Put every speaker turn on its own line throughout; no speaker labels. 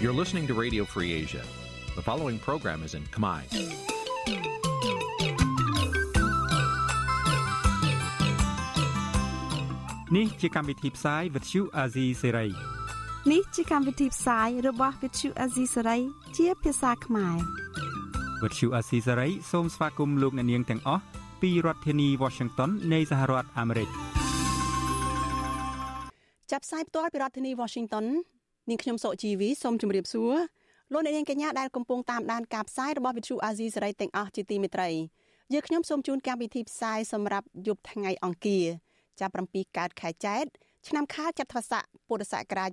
You're listening to Radio Free Asia. The following program is in Khmer.
Nǐ chi càm bi tiệp xáy vệt chiu a zì sáy.
នេះជាកម្មវិធីផ្សាយរបស់ Vithu Azisari ជាភាសាខ្មែរ
វិទ្យុអាស៊ីសេរីសូមស្វាគមន៍លោកអ្នកនាងទាំងអស់ពីរដ្ឋធានី Washington នៃសហរដ្ឋអាមេរិក
ចាប់ផ្សាយផ្ទាល់ពីរដ្ឋធានី Washington នាងខ្ញុំសុកជីវីសូមជម្រាបសួរលោកអ្នកនាងកញ្ញាដែលកំពុងតាមដានការផ្សាយរបស់ Vithu Azizi សេរីទាំងអស់ជាទីមេត្រីយើងខ្ញុំសូមជូនកម្មវិធីផ្សាយសម្រាប់យប់ថ្ងៃអង្គារចាប់7កើតខែចែកឆ្នាំខាលចត្វាស័កពុរសករាជ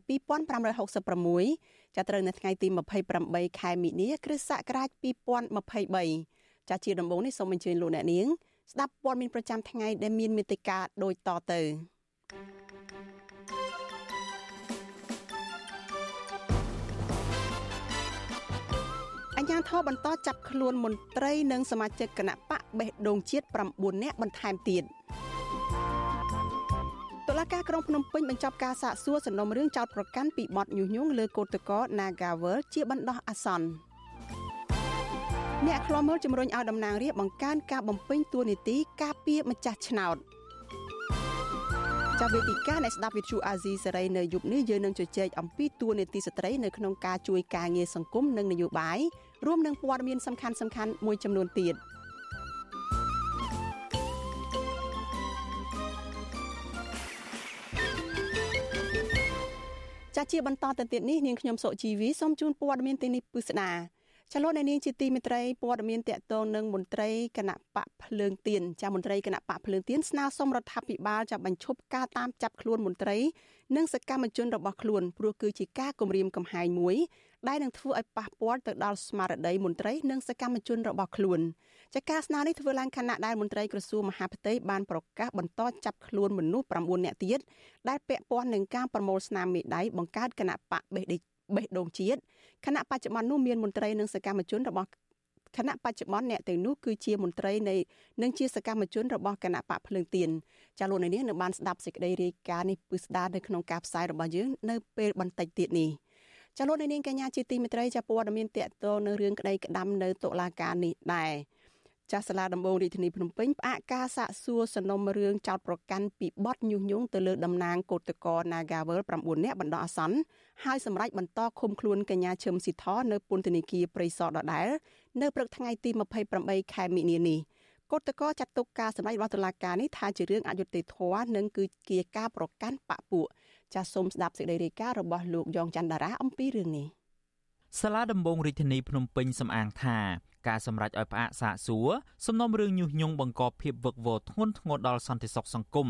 2566ចាប់ត្រូវនៅថ្ងៃទី28ខែមិនិនាគ្រិស្តសករាជ2023ចាស់ជាដំបូងនេះសូមអញ្ជើញលោកអ្នកនាងស្ដាប់ព័ត៌មានប្រចាំថ្ងៃដែលមានមេត្តាដូចតទៅអ ញ្ញាធិបបន្តចាប់ខ្លួនមន្ត្រីនិងសមាជិកគណៈបកបេះដូងជាតិ9នាក់បន្ថែមទៀតតុលាការក្រុងភ្នំពេញបញ្ចប់ការសាកសួរសំណុំរឿងចោតប្រកាន់ពីបទញុះញង់លើកោតក្រ Nagawal ជាបណ្ដោះអាសន្នអ្នកខ្លាំមើលជំរុញឲ្យតំណាងរាស្ត្របង្កើនការបំពេញតួនាទីការពារម្ចាស់ឆ្នោតចាវេទិកាអ្នកស្ដាប់វិទ្យុអាស៊ីសេរីនៅយប់នេះយើងនឹងជជែកអំពីតួនាទីស្ត្រីនៅក្នុងការជួយការងារសង្គមនិងនយោបាយ រួមនឹងព័ត៌មានសំខាន់សំខាន់មួយចំនួនទៀតចាជាបន្តទៅទៀតនេះនាងខ្ញុំសុជីវីសូមជូនព័ត៌មានទីនេះពិស្ដាចលនានាងជាទីមេត្រីព័ត៌មានតកតងនឹងមន្ត្រីគណៈបកភ្លើងទៀនចាមន្ត្រីគណៈបកភ្លើងទៀនស្នើសុំរដ្ឋាភិបាលចាប់បញ្ឈប់ការតាមចាប់ខ្លួនមន្ត្រីនិងសកម្មជនរបស់ខ្លួនព្រោះគឺជាការគំរាមកំហែងមួយ ដែលនឹងធ្វើឲ្យប៉ះពាល់ទៅដល់ស្មារតីមន្ត្រីនិងសកម្មជនរបស់ខ្លួនចាការស្នើនេះធ្វើឡើងខណៈដែលមន្ត្រីក្រសួងមហាផ្ទៃបានប្រកាសបន្តចាប់ខ្លួនមនុស្ស9នាក់ទៀតដែលពាក់ព័ន្ធនឹងការប្រមូលស្នាមមេដៃបង្កើតគណៈបកបេះដេកបេះដូងជាតិគណៈបច្ចុប្បន្ននោះមានមន្ត្រីនិងសកម្មជនរបស់គណៈបច្ចុប្បន្នអ្នកទាំងនោះគឺជាមន្ត្រីនៃនិងជាសកម្មជនរបស់គណៈបកភ្លើងទៀនចាលោកនាងនឹងបានស្ដាប់សេចក្តីរាយការណ៍នេះពឹស្ដារនៅក្នុងការផ្សាយរបស់យើងនៅពេលបន្តិចទៀតនេះ ចាលោកនាងកញ្ញាជាទីមេត្រីចាព័ត៌មានតកតនៅរឿងក្តីក្តាំនៅតុលាការនេះដែរចាស់សាលាដំបងរាជធានីភ្នំពេញផ្អាកការសាកសួរសំណុំរឿងចោតប្រកាន់ពីបទញុះញង់ទៅលើតំណាងកោតក្រ Nagawal 9នាក់បណ្ដោះអាសន្នហើយសម្រេចបន្តឃុំខ្លួនកញ្ញាឈឹមស៊ីធនៅពន្ធនាគារព្រៃសរដដែលនៅព្រឹកថ្ងៃទី28ខែមិនិនានេះកោតក្រចាត់ទុកការសម្ដែងរបស់តុលាការនេះថាជារឿងអយុត្តិធម៌និងគឺជាការប្រកាន់បកពួក ចាសសូមស្ដាប់សេចក្តីរាយការណ៍របស់លោកយ៉ងច័ន្ទដារាអំពីរឿងនេះ
សាលាដំបងរាជធានីភ្នំពេញសំអាងថាការសម្រេចឲ្យផ្អាកសាកសួរសំណុំរឿងញុះញង់បង្កភាពវឹកវរធ្ងន់ធ្ងរដល់សន្តិសុខសង្គម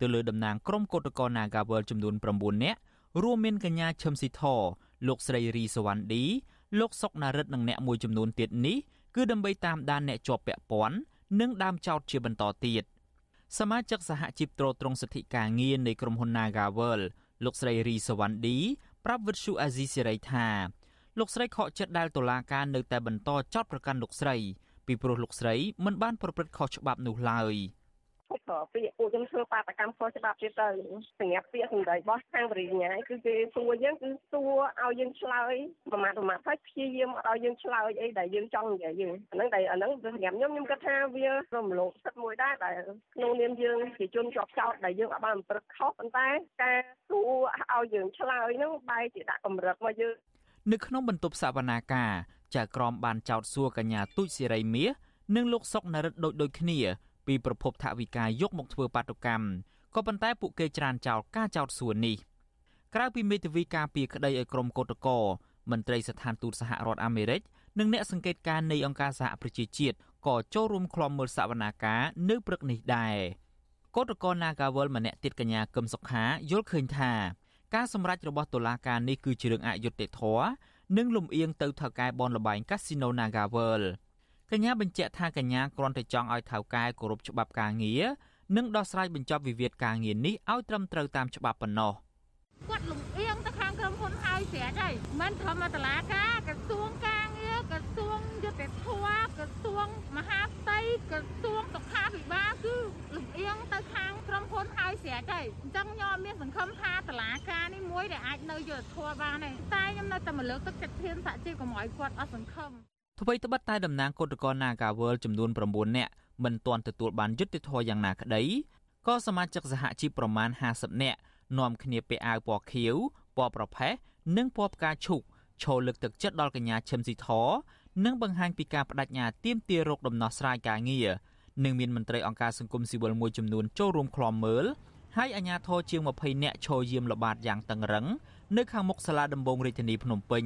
ទៅលើតំណាងក្រុមកោតក្រ Nagawal ចំនួន9នាក់រួមមានកញ្ញាឈឹមស៊ីធលោកស្រីរីសវណ្ណឌីលោកសុកណារិតនិងអ្នកមួយចំនួនទៀតនេះគឺដើម្បីតាមដានអ្នកជាប់ពាក់ព័ន្ធនិងដើមចោតជាបន្តទៀត សមាជិកសហជីពត្រួតត្រងសិទ្ធិការងារនៃក្រុមហ៊ុន Nagawal លោកស្រីរីសវណ្ណឌីប្រាប់វិទ្យុអាស៊ីសេរីថាលោកស្រីខកចិត្តដែលតុលាការនៅតែបន្តចោទប្រកាន់លោកស្រីពីព្រោះលោកស្រីមិនបានប្រព្រឹត្តខុសច្បាប់នោះឡើយ
ក៏ពាក្យពួកខ្ញុំធ្វើបាតកម្មខុសច្បាប់ទៀតទៅសម្រាប់ពាក្យសម្ដីរបស់ខាងបរិញ្ញាគឺគេសួរយើងគឺសួរឲ្យយើងឆ្លើយប្រមាថប្រមាថហើយព្យាយាមឲ្យយើងឆ្លើយអីដែលយើងចង់និយាយយើងអាហ្នឹងតែអាហ្នឹងសម្រាប់ខ្ញុំខ្ញុំគិតថាវារំលោភសិទ្ធិមួយដែរដែលក្នុងនាមយើងជាជនជាប់ចោតដែលយើងអាចបានប្រព្រឹត្តខុសប៉ុន្តែការសួរឲ្យយើងឆ្លើយហ្នឹងបែរជាដាក់កម្រិតមកយើង
នៅក្នុងបន្ទប់សវនាការចៅក្រមបានចោទសួរកញ្ញាទូចសេរីមាសនិងលោកសុកនរិទ្ធដូចដូចគ្នា ពីប្រភពថវិកាយកមកធ្វើបាតុកម្មក៏ប៉ុន្តែពួកគេច្រានចោលការចោទសួរនេះក្រៅពីមេធាវីការពីក្តីឲ្យក្រុមកោតក្រមន្ត្រីស្ថានទូតសហរដ្ឋអាមេរិកនិងអ្នកសង្កេតការណ៍នៃអង្គការសហប្រជាជាតិក៏ចូលរួមក្លំមើលសវនាការនៅព្រឹកនេះដែរកោតក្រ Nagawal ម្នាក់ទៀតកញ្ញាកឹមសុខាយល់ឃើញថាការសម្រេចរបស់តុលាការនេះគឺជារឿងអយុត្តិធម៌និងលំអៀងទៅថៅកែបនលបែងកាស៊ីណូ Naga World កញ្ញាបញ្ជាក់ថាកញ្ញាគ្រាន់តែចង់ឲ្យថៅកែគោរពច្បាប់ការងារនិងដោះស្រាយបញ្ចប់វិវាទការងារនេះឲ្យត្រឹមត្រូវតាមច្បាប់ប៉ុណ្ណោះ
គាត់លំអៀងទៅខាងក្រុមហ៊ុនហើយស្រាប់ហើយមិនត្រឹមតែតុលាការក្រសួងការងារក្រសួងយុទ្ធភ័ពក្រសួងមហាផ្ទៃក្រសួងសុខាភិបាលគឺលំអៀងទៅខាងក្រុមហ៊ុនហើយស្រេចហើយអញ្ចឹងខ្ញុំមានសង្ឃឹមថាតឡាការនេះមួយដែលអាចនៅយុទ្ធធម៌បានទេតែខ្ញុំនៅតែមកលើកទឹកចិត្តធានសហជីពកុំឲ្យគាត់អត់សង្ឃឹម
អ្វីត្បិតតែតំណាងគឧតកោ Nagawal ចំនួន9នាក់មិនទាន់ទទួលបានយុត្តិធម៌យ៉ាងណាក្តីក៏សមាជិកសហជីពប្រមាណ50នាក់នាំគ្នាពាក់អាវពណ៌ខៀវពណ៌ប្រផេះនិងពណ៌ផ្កាឈូកឈរលើកទឹកចិត្តដល់កញ្ញាឈឹមស៊ីធនិងបង្ហាញពីការបដិញ្ញាទាមទាររោគដំណោះស្រាយការងារនិងមានមន្ត្រីអង្គការសង្គមស៊ីវិលមួយចំនួនចូលរួមក្លំមើលហើយអាជ្ញាធរជាង20នាក់ឈរយាមល្បាតយ៉ាងតឹងរឹងនៅខាងមុខសាលាដំបងរាជធានីភ្នំពេញ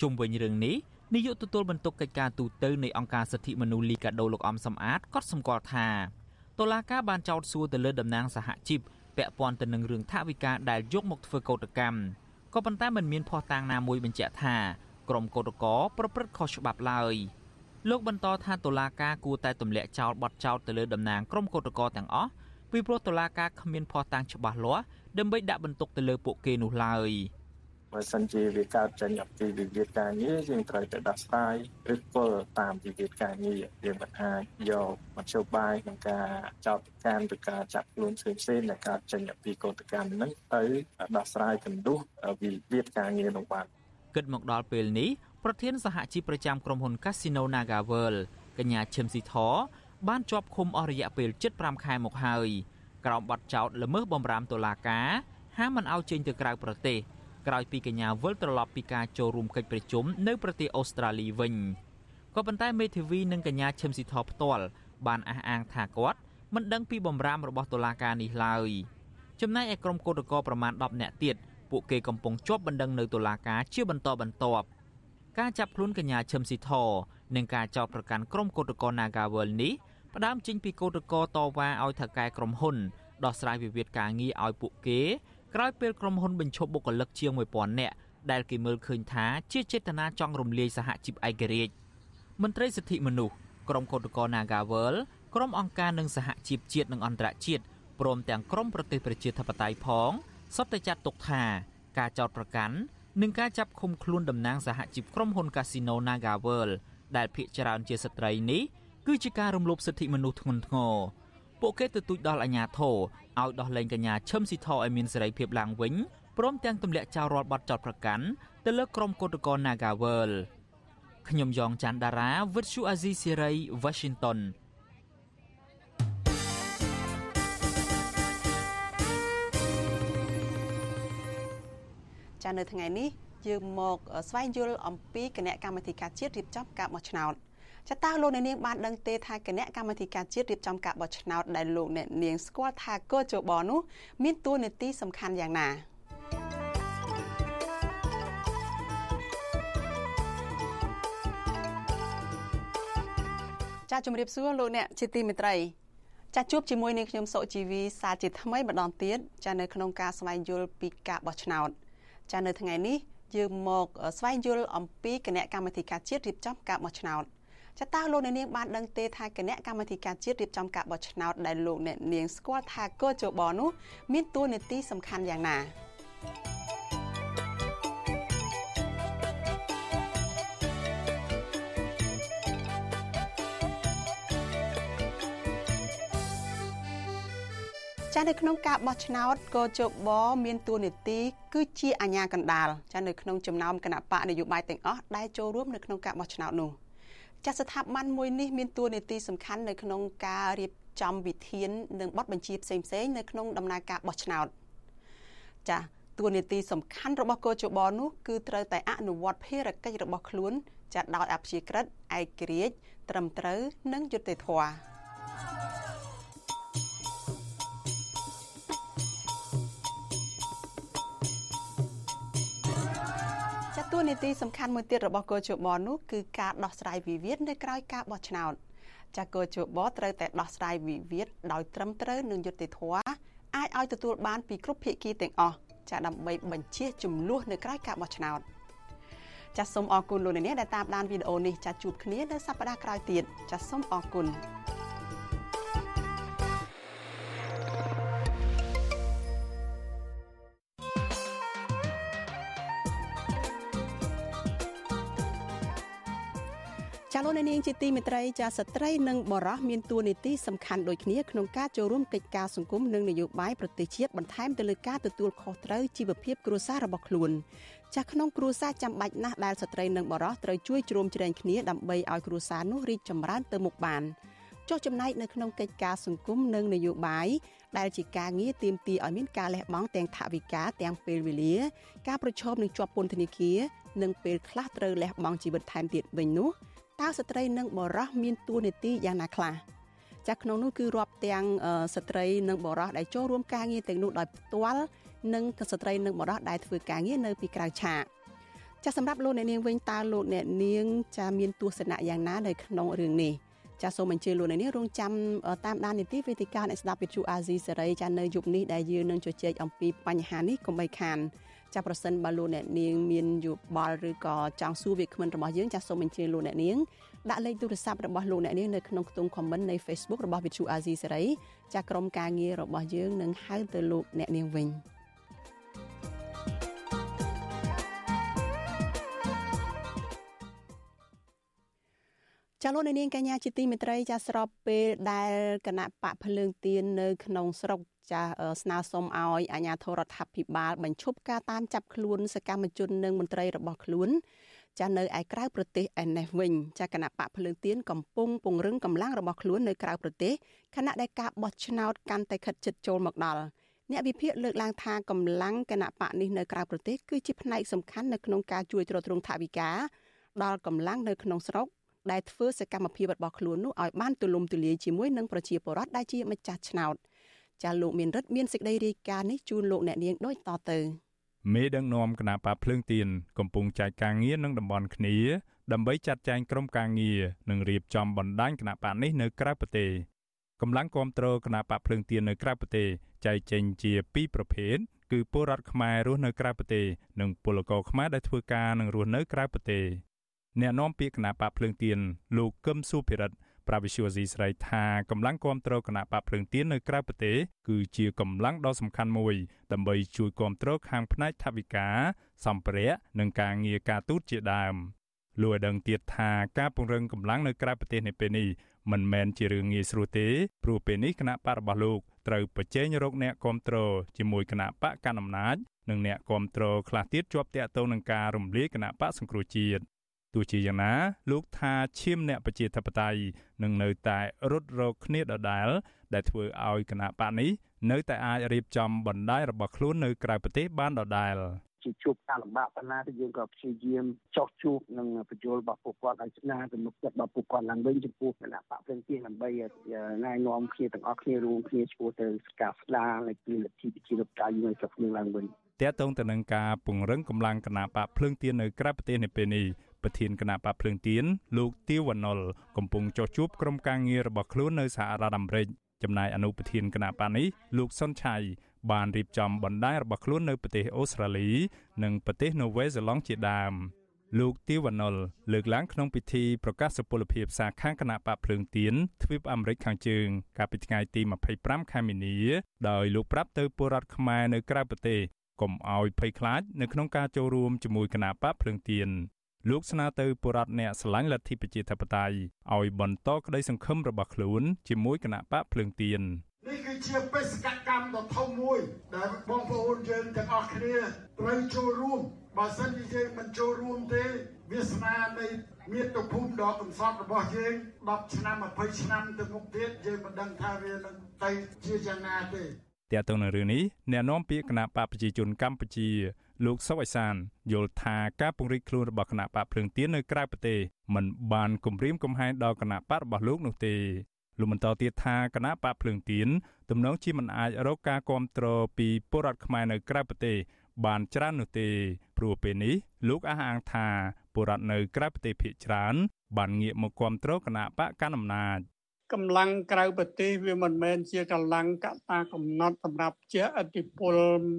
ជុំវិញរឿងនេះ នាយកទទួលបន្ទុកកិច្ចការទូតទៅនៃអង្គការសិទ្ធិមនុស្សលីកាដូលោកអំសំអាតក៏សម្គាល់ថាតុលាការបានចោទសួរទៅលើតំណាងសហជីពពាក់ព័ន្ធទៅនឹងរឿងថាវិការដែលយកមកធ្វើកោតកម្មក៏ប៉ុន្តែមិនមានភស្តុតាងណាមួយបញ្ជាក់ថាក្រុមកោតក្រប្រព្រឹត្តខុសច្បាប់ឡើយលោកបន្តថាតុលាការគួរតែទម្លាក់ចោលបទចោទទៅលើតំណាងក្រុមកោតក្រទាំងអស់ពីព្រោះតុលាការគ្មានភស្តុតាងច្បាស់លាស់ដើម្បីដាក់បន្ទុកទៅលើពួកគេនោះឡើយ។
បើសិនជាវាកើតចេញអំពីវិវាទការងារយើងត្រូវតែដោះស្រាយឬគល់តាមវិវាទការងារយើងមិនអាចយកមធ្យោបាយក្នុងការចោទប្រកាន់ឬការចាប់ខ្លួនផ្សេងផ្សេងដែលកើតចេញអំពីកោតកម្មហ្នឹងទៅដោះស្រាយកណ្ដុះវិវាទការងារនោះបាន
គិតមកដល់ពេលនេះប្រធានសហជីពប្រចាំក្រុមហ៊ុន Casino NagaWorld កញ្ញាឈឹមស៊ីធបានជាប់ឃុំអស់រយៈពេល75ខែមកហើយក្រោមបទចោទល្មើសបំរាមតុលាការហាមមិនឲ្យចេញទៅក្រៅប្រទេស ក្រោយពីកញ្ញាវិលត្រឡប់ពីការចូលរួមកិច្ចប្រជុំនៅប្រទេសអូស្ត្រាលីវិញក៏ប៉ុន្តែមេធាវីនិងកញ្ញាឈឹមស៊ីធផ្ទាល់បានអះអាងថាគាត់មិនដឹងពីបំរាមរបស់តុលាការនេះឡើយចំណែកឯក្រុមកោតក្រប្រមាណ10នាក់ទៀតពួកគេកំពុងជាប់បណ្ដឹងនៅតុលាការជាបន្តបន្ទាប់ការចាប់ខ្លួនកញ្ញាឈឹមស៊ីធនិងការចោទប្រកាន់ក្រុមកោតក្រ Nagawal នេះផ្ដើមចេញពីកោតក្រតវ៉ាឲ្យថៅកែក្រុមហ៊ុនដោះស្រាយវិវាទការងារឲ្យពួកគេ ក្រោយពេលក្រុមហ៊ុនបញ្ឈប់បុគ្គលិកជាង1000នាក់ដែលគេមើលឃើញថាជាចេតនាចង់រំលាយសហជីពឯករាជ្យមន្ត្រីសិទ្ធិមនុស្សក្រុមកោតក្រ Nagawal ក្រុមអង្គការនិងសហជីពជាតិនិងអន្តរជាតិព្រមទាំងក្រុមប្រទេសប្រជាធិបតេយ្យផងសុទ្ធតែចាត់ទុកថាការចោទប្រកាន់និងការចាប់ឃុំខ្លួនតំណាងសហជីពក្រុមហ៊ុន Casino Nagawal ដែលភាគច្រើនជាស្ត្រីនេះគឺជាការរំលោភសិទ្ធិមនុស្សធ្ងន់ធ្ងរ ពួកគេទទូចដល់អាជ្ញាធរឲ្យដោះលែងកញ្ញាឈឹមស៊ីធឲ្យមានសេរីភាពឡើងវិញព្រមទាំងទម្លាក់ចោលរាល់បទចោទប្រកាន់ទៅលើក្រុមកោតក្រ Nagawal ខ្ញុំយ៉ងច័ន្ទដារាវិទ្យុអាស៊ីសេរី Washington
ចានៅថ្ងៃនេះយើងមកស្វែងយល់អំពីគណៈកម្មាធិការជាតិរៀបចំការបោះឆ្នោត ចតាលោកអ្នកនាងបានដឹងទេថាគណៈកម្មាធិការជាតិរៀបចំការបោះឆ្នោតដែលលោកអ្នកនាងស្គាល់ថាកោជបនោះមានតួនាទីសំខាន់យ៉ាងណាចាជំរាបសួរលោកអ្នកជាទីមេត្រីចាជួបជាមួយនឹងខ្ញុំសុជីវីសាជាថ្មីម្ដងទៀតចានៅក្នុងការស្វែងយល់ពីការបោះឆ្នោតចានៅថ្ងៃនេះយើងមកស្វែងយល់អំពីគណៈកម្មាធិការជាតិរៀបចំការបោះឆ្នោត ចតាលោកអ្នកនាងបានដឹងទេថាគណៈកម្មាធិការជាតិរៀបចំការបោះឆ្នោតដែលលោកអ្នកនាងស្គាល់ថាកោជបនោះមានតួនាទីសំខាន់យ៉ាងណាចានៅក្នុងការបោះឆ្នោតកោជបមានតួនាទីគឺជាអាជ្ញាកណ្ដាលចានៅក្នុងចំណោមគណៈបកនយោបាយទាំងអស់ដែលចូលរួមនៅក្នុងការបោះឆ្នោតនោះ។ ចាស់ស្ថាប័នមួយនេះមានតួនាទីសំខាន់នៅក្នុងការរៀបចំវិធាននិងបទបញ្ជាផ្សេងៗនៅក្នុងដំណើរការបោះឆ្នោតចាស់តួនាទីសំខាន់របស់កោជបនោះគឺត្រូវតែអនុវត្តភារកិច្ចរបស់ខ្លួនចាត់ដោយអព្យាក្រឹតឯករាជ្យត្រឹមត្រូវនិងយុត្តិធម៌ួ នាទីសំខាន់មួយទៀតរបស់កោជបនោះគឺការដោះស្រាយវិវាទនៅក្រៅការបោះឆ្នោតចាកោជបត្រូវតែដោះស្រាយវិវាទដោយត្រឹមត្រូវនិងយុត្តិធម៌អាចឲ្យទទួលបានពីគ្រប់ភាគីទាំងអស់ចាដើម្បីបញ្ជាចំនួននៅក្រៅការបោះឆ្នោតចាសសូមអរគុណលោកអ្នកដែលតាមដានវីដេអូនេះចាសជួបគ្នានៅសប្តាហ៍ក្រោយទៀតចាសសូមអរគុណ លលោកនាងជាទីមេត្រីចាស្ត្រីនិងបរោះមានតួនាទីសំខាន់ដូចគ្នាក្នុងការចូលរួមកិច្ចការសង្គមនិងនយោបាយប្រទេសជាតិបន្ថែមទៅលើការទទួលខុសត្រូវជីវភាពគ្រួសាររបស់ខ្លួនចាក្នុងគ្រួសារចាំបាច់ណាស់ដែលស្ត្រីនិងបរោះត្រូវជួយជ្រោមជ្រែងគ្នាដើម្បីឲ្យគ្រួសារនោះរីកចម្រើនទៅមុខបានចុះចំណែកនៅក្នុងកិច្ចការសង្គមនិងនយោបាយដែលជាការងារទាមទារឲ្យមានការលះបង់ទាំងថវិកាទាំងពេលវេលា ការប្រឈមនឹងជាប់ពន្ធនាគារនិងពេលខ្លះត្រូវលះបង់ជីវិតថែមទៀតវិញនោះ តើស្ត្រីនិងបរោះមានតួនាទីយ៉ាងណាខ្លះចាស់ក្នុងនោះគឺរាប់ទាំងស្ត្រីនិងបរោះដែលចូលរួមការងារទាំងនោះដោយផ្ទាល់និងស្ត្រីនិងបរោះដែលធ្វើការងារនៅពីក្រៅឆាកចាស់សម្រាប់លោកអ្នកនាងវិញតើលោកអ្នកនាងចាមានទស្សនៈយ៉ាងណានៅក្នុងរឿងនេះចាសសូមអញ្ជើញលោកអ្នកនាងរងចាំតាមដាននីតិវេទិកាអ្នកស្ដាប់វិទ្យុអាស៊ីសេរីចានៅយប់នេះដែលយើងនឹងជជែកអំពីបញ្ហានេះកុំបីខាន ចាប្រសិនបើលោកអ្នកនាងមានយោបល់ឬក៏ចង់សួរវាគ្មិនរបស់យើងចាសូមអញ្ជើញលោកអ្នកនាងដាក់លេខទូរស័ព្ទរបស់លោកអ្នកនាងនៅក្នុងខ្ទង់ comment នៃ Facebook របស់ Vithu Azizi សេរីចាក្រុមការងាររបស់យើងនឹងហៅទៅលោកអ្នកនាងវិញចាលោកនាងកញ្ញាជាទីមេត្រីចាស្របពេលដែលគណៈបកភ្លើងទៀននៅក្នុងស្រុក ចាស្នើសុំឲ្យអាជ្ញាធររដ្ឋាភិបាលបញ្ឈប់ការតាមចាប់ខ្លួនសកម្មជននិងមន្ត្រីរបស់ខ្លួនចានៅឯក្រៅប្រទេសឯនេះវិញចាគណៈបកភ្លើងទៀនកំពុងពង្រឹងកម្លាំងរបស់ខ្លួននៅក្រៅប្រទេសខណៈដែលការបោះឆ្នោតកាន់តែខិតជិតចូលមកដល់អ្នកវិភាគលើកឡើងថាកម្លាំងគណៈបកនេះនៅក្រៅប្រទេសគឺជាផ្នែកសំខាន់នៅក្នុងការជួយទ្រទ្រង់ថវិកាដល់កម្លាំងនៅក្នុងស្រុកដែលធ្វើសកម្មភាពរបស់ខ្លួននោះឲ្យបានទូលំទូលាយជាមួយនឹងប្រជាពលរដ្ឋដែលជាម្ចាស់ឆ្នោត ចាលោកមានរិទ្ធមានសេចក្តីរាយការណ៍នេះជូនលោកអ្នកនាងដូចតទៅ
មេដឹកនាំគណៈបកភ្លើងទៀនកំពុងចែកការងារនឹងតំបន់គ្នាដើម្បីចាត់ចែងក្រុមការងារនិងរៀបចំបណ្ដាញគណៈបកនេះនៅក្រៅប្រទេសកម្លាំងគ្រប់គ្រងគណៈបកភ្លើងទៀននៅក្រៅប្រទេសចែកចេញជាពីរប្រភេទគឺពលរដ្ឋខ្មែររស់នៅក្រៅប្រទេសនិងពលករខ្មែរដែលធ្វើការនិងរស់នៅក្រៅប្រទេសអ្នកនាំពាក្យគណៈបកភ្លើងទៀនលោកកឹមសុភិរិទ្ធ ប្រាវិសុវអាស៊ីស្រីថាកម្លាំងគ្រប់គ្រងគណៈបកភ្លើងទៀននៅក្រៅប្រទេសគឺជាកម្លាំងដ៏សំខាន់មួយដើម្បីជួយគ្រប់គ្រងខាងផ្នែកថវិកាសម្ភារៈនិងការងារការទូតជាដើមលោកឲ្យដឹងទៀតថាការពង្រឹងកម្លាំងនៅក្រៅប្រទេសនៅពេលនេះមិនមែនជារឿងងាយស្រួលទេព្រោះពេលនេះគណៈបករបស់លោកត្រូវប្រជែងរកអ្នកគ្រប់គ្រងជាមួយគណៈបកកណ្ដាលអំណាចនិងអ្នកគ្រប់គ្រងខ្លះទៀតជាប់តាក់ទងនឹងការរំលាយគណៈបកសង្គ្រោះជាតិ ទោះជាយ៉ាងណា លោកថាឈាមអ្នកប្រជាធិបតេយ្យនឹងនៅតែរត់រកគ្នាដដែល ដែលធ្វើឲ្យគណៈបកនេះនៅតែអាចរៀបចំបណ្ដាញរបស់ខ្លួននៅក្រៅប្រទេសបានដដែល
ជាជួបការលំបាកប៉ុណ្ណាទៅយើងក៏ព្យាយាមចោះជួបនឹងបញ្យលរបស់ពួកគាត់ឲ្យស្នាទំនុកចិត្តរបស់ពួកគាត់ឡើងវិញចំពោះគណៈបកព្រឹងទៀនដើម្បីណែនាំគ្នាទាំងអស់គ្នារួមគ្នាឈ្មោះទៅការស្ដារនៃពីលទ្ធិប្រជាធិបតេយ្យនៅស្រុកខ្លួនឡើងវិញ
តើតងទៅនឹងការពង្រឹងកម្លាំងគណៈបកភ្លើងទៀននៅក្រៅប្រទេសនៅពេលនេះ ប្រធានគណៈបកភ្លើងទៀនលោកទាវវណ្ណុលកំពុងចោះជួបក្រុមការងាររបស់ខ្លួននៅសហរដ្ឋអាមេរិកចំណែកអនុប្រធានគណៈបកនេះលោកសុនឆៃបានរៀបចំបណ្ដាញរបស់ខ្លួននៅប្រទេសអូស្ត្រាលី និងប្រទេសនូវែលសេឡង់ជាដើមលោកទាវវណ្ណុលលើកឡើងក្នុងពិធីប្រកាសសុពលភាពសាខាគណៈបកភ្លើងទៀនទ្វីបអាមេរិកខាងជើង កាលពីថ្ងៃទី25ខែមីនា ដោយលោកប្រាប់ទៅពលរដ្ឋខ្មែរនៅក្រៅប្រទេសកុំឲ្យភ័យខ្លាចនៅក្នុងការចូលរួមជាមួយគណៈបកភ្លើងទៀន លោកស្នើទៅបុរដ្ឋអ្នកស្រឡាញ់លទ្ធិប្រជាធិបតេយ្យឲ្យបន្តក្តីសង្ឃឹមរបស់ខ្លួនជាមួយគណៈបកភ្លើងទៀន
នេះគឺជាបេសកកម្មដ៏ធំមួយ ដែលបងប្អូនយើងទាំងអស់គ្នាត្រូវចូលរួមបើសិនជាយើងមិនចូលរួមទេវាសនានៃមាតុភូមិដ៏កំសត់របស់យើង10ឆ្នាំ20ឆ្នាំទៅមុខទៀតយើងមិនដឹងថាវានឹងទៅជាយ៉ាងណាទេ
តើតើនៅរឿងនេះអ្នកនាំពាក្យគណៈបកប្រជាជនកម្ពុជា លោកសុវ័យសានយល់ថាការពង្រីកខ្លួនរបស់គណៈបកភ្លើងទៀននៅក្រៅប្រទេសមិនបានគំរាមកំហែងដល់គណៈបករបស់លោកនោះទេលោកបន្តទៀតថាគណៈបកភ្លើងទៀនទំនងជាមិនអាចរកការគ្រប់គ្រងពីពលរដ្ឋខ្មែរនៅក្រៅប្រទេសបានច្រើននោះទេព្រោះពេលនេះលោកអះអាងថាពលរដ្ឋនៅក្រៅប្រទេសភាគច្រើនបានងាកមកគ្រប់គ្រងគណៈបកកណ្ដាលអំណាច
កម្លាំងក្រៅប្រទេសវាមិនមែនជាកម្លាំងកត្តាកំណត់សម្រាប់ជាអធិពល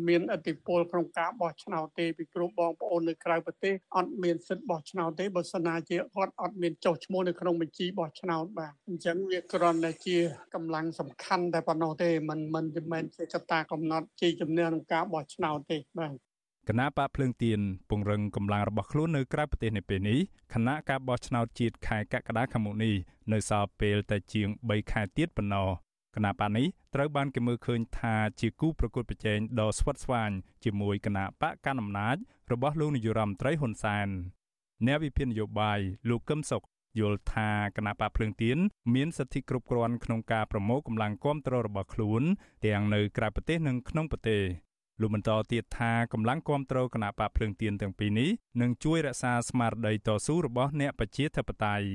មានអធិពលក្នុងការបោះឆ្នោតទេពីព្រោះបងប្អូននៅក្រៅប្រទេសអត់មានសិទ្ធិបោះឆ្នោតទេបើសិនណាជាគាត់អត់មានចុះឈ្មោះនៅក្នុងបញ្ជីបោះឆ្នោតបាទអញ្ចឹងវាគ្រាន់តែជាកម្លាំងសំខាន់តែប៉ុណ្ណោះទេมันមិនមែនជាកត្តាកំណត់ជាជំនឿក្នុងការបោះឆ្នោតទេបាទ
គណៈបកភ្លើងទៀនពង្រឹងកម្លាំងរបស់ខ្លួននៅក្រៅប្រទេសនៅពេលនេះគណៈការបោះឆ្នោតជាតិខែកក្កដាខាងមុខនេះនៅសល់ពេលតែជាង3ខែទៀតប៉ុណ្ណោះគណៈបកនេះត្រូវបានគេមើលឃើញថាជាគូប្រកួតប្រជែងដ៏ស្វិតស្វាញជាមួយគណៈបកកណ្ដាលអំណាចរបស់លោកនាយរដ្ឋមន្ត្រីហ៊ុនសែនអ្នកវិភាគនយោបាយលោកកឹមសុខយល់ថាគណៈបកភ្លើងទៀនមានសិទ្ធិគ្រប់គ្រាន់ក្នុងការប្រមូលកម្លាំងគាំទ្ររបស់ខ្លួន ទាំងនៅក្រៅប្រទេសនិងក្នុងប្រទេស លោកបន្តទៀតថាកម្លាំងគាំទ្រគណៈបកភ្លើងទៀនទាំងពីរនេះនឹងជួយរក្សាស្មារតីតស៊ូរបស់អ្នកប្រជាធិបតេយ្យ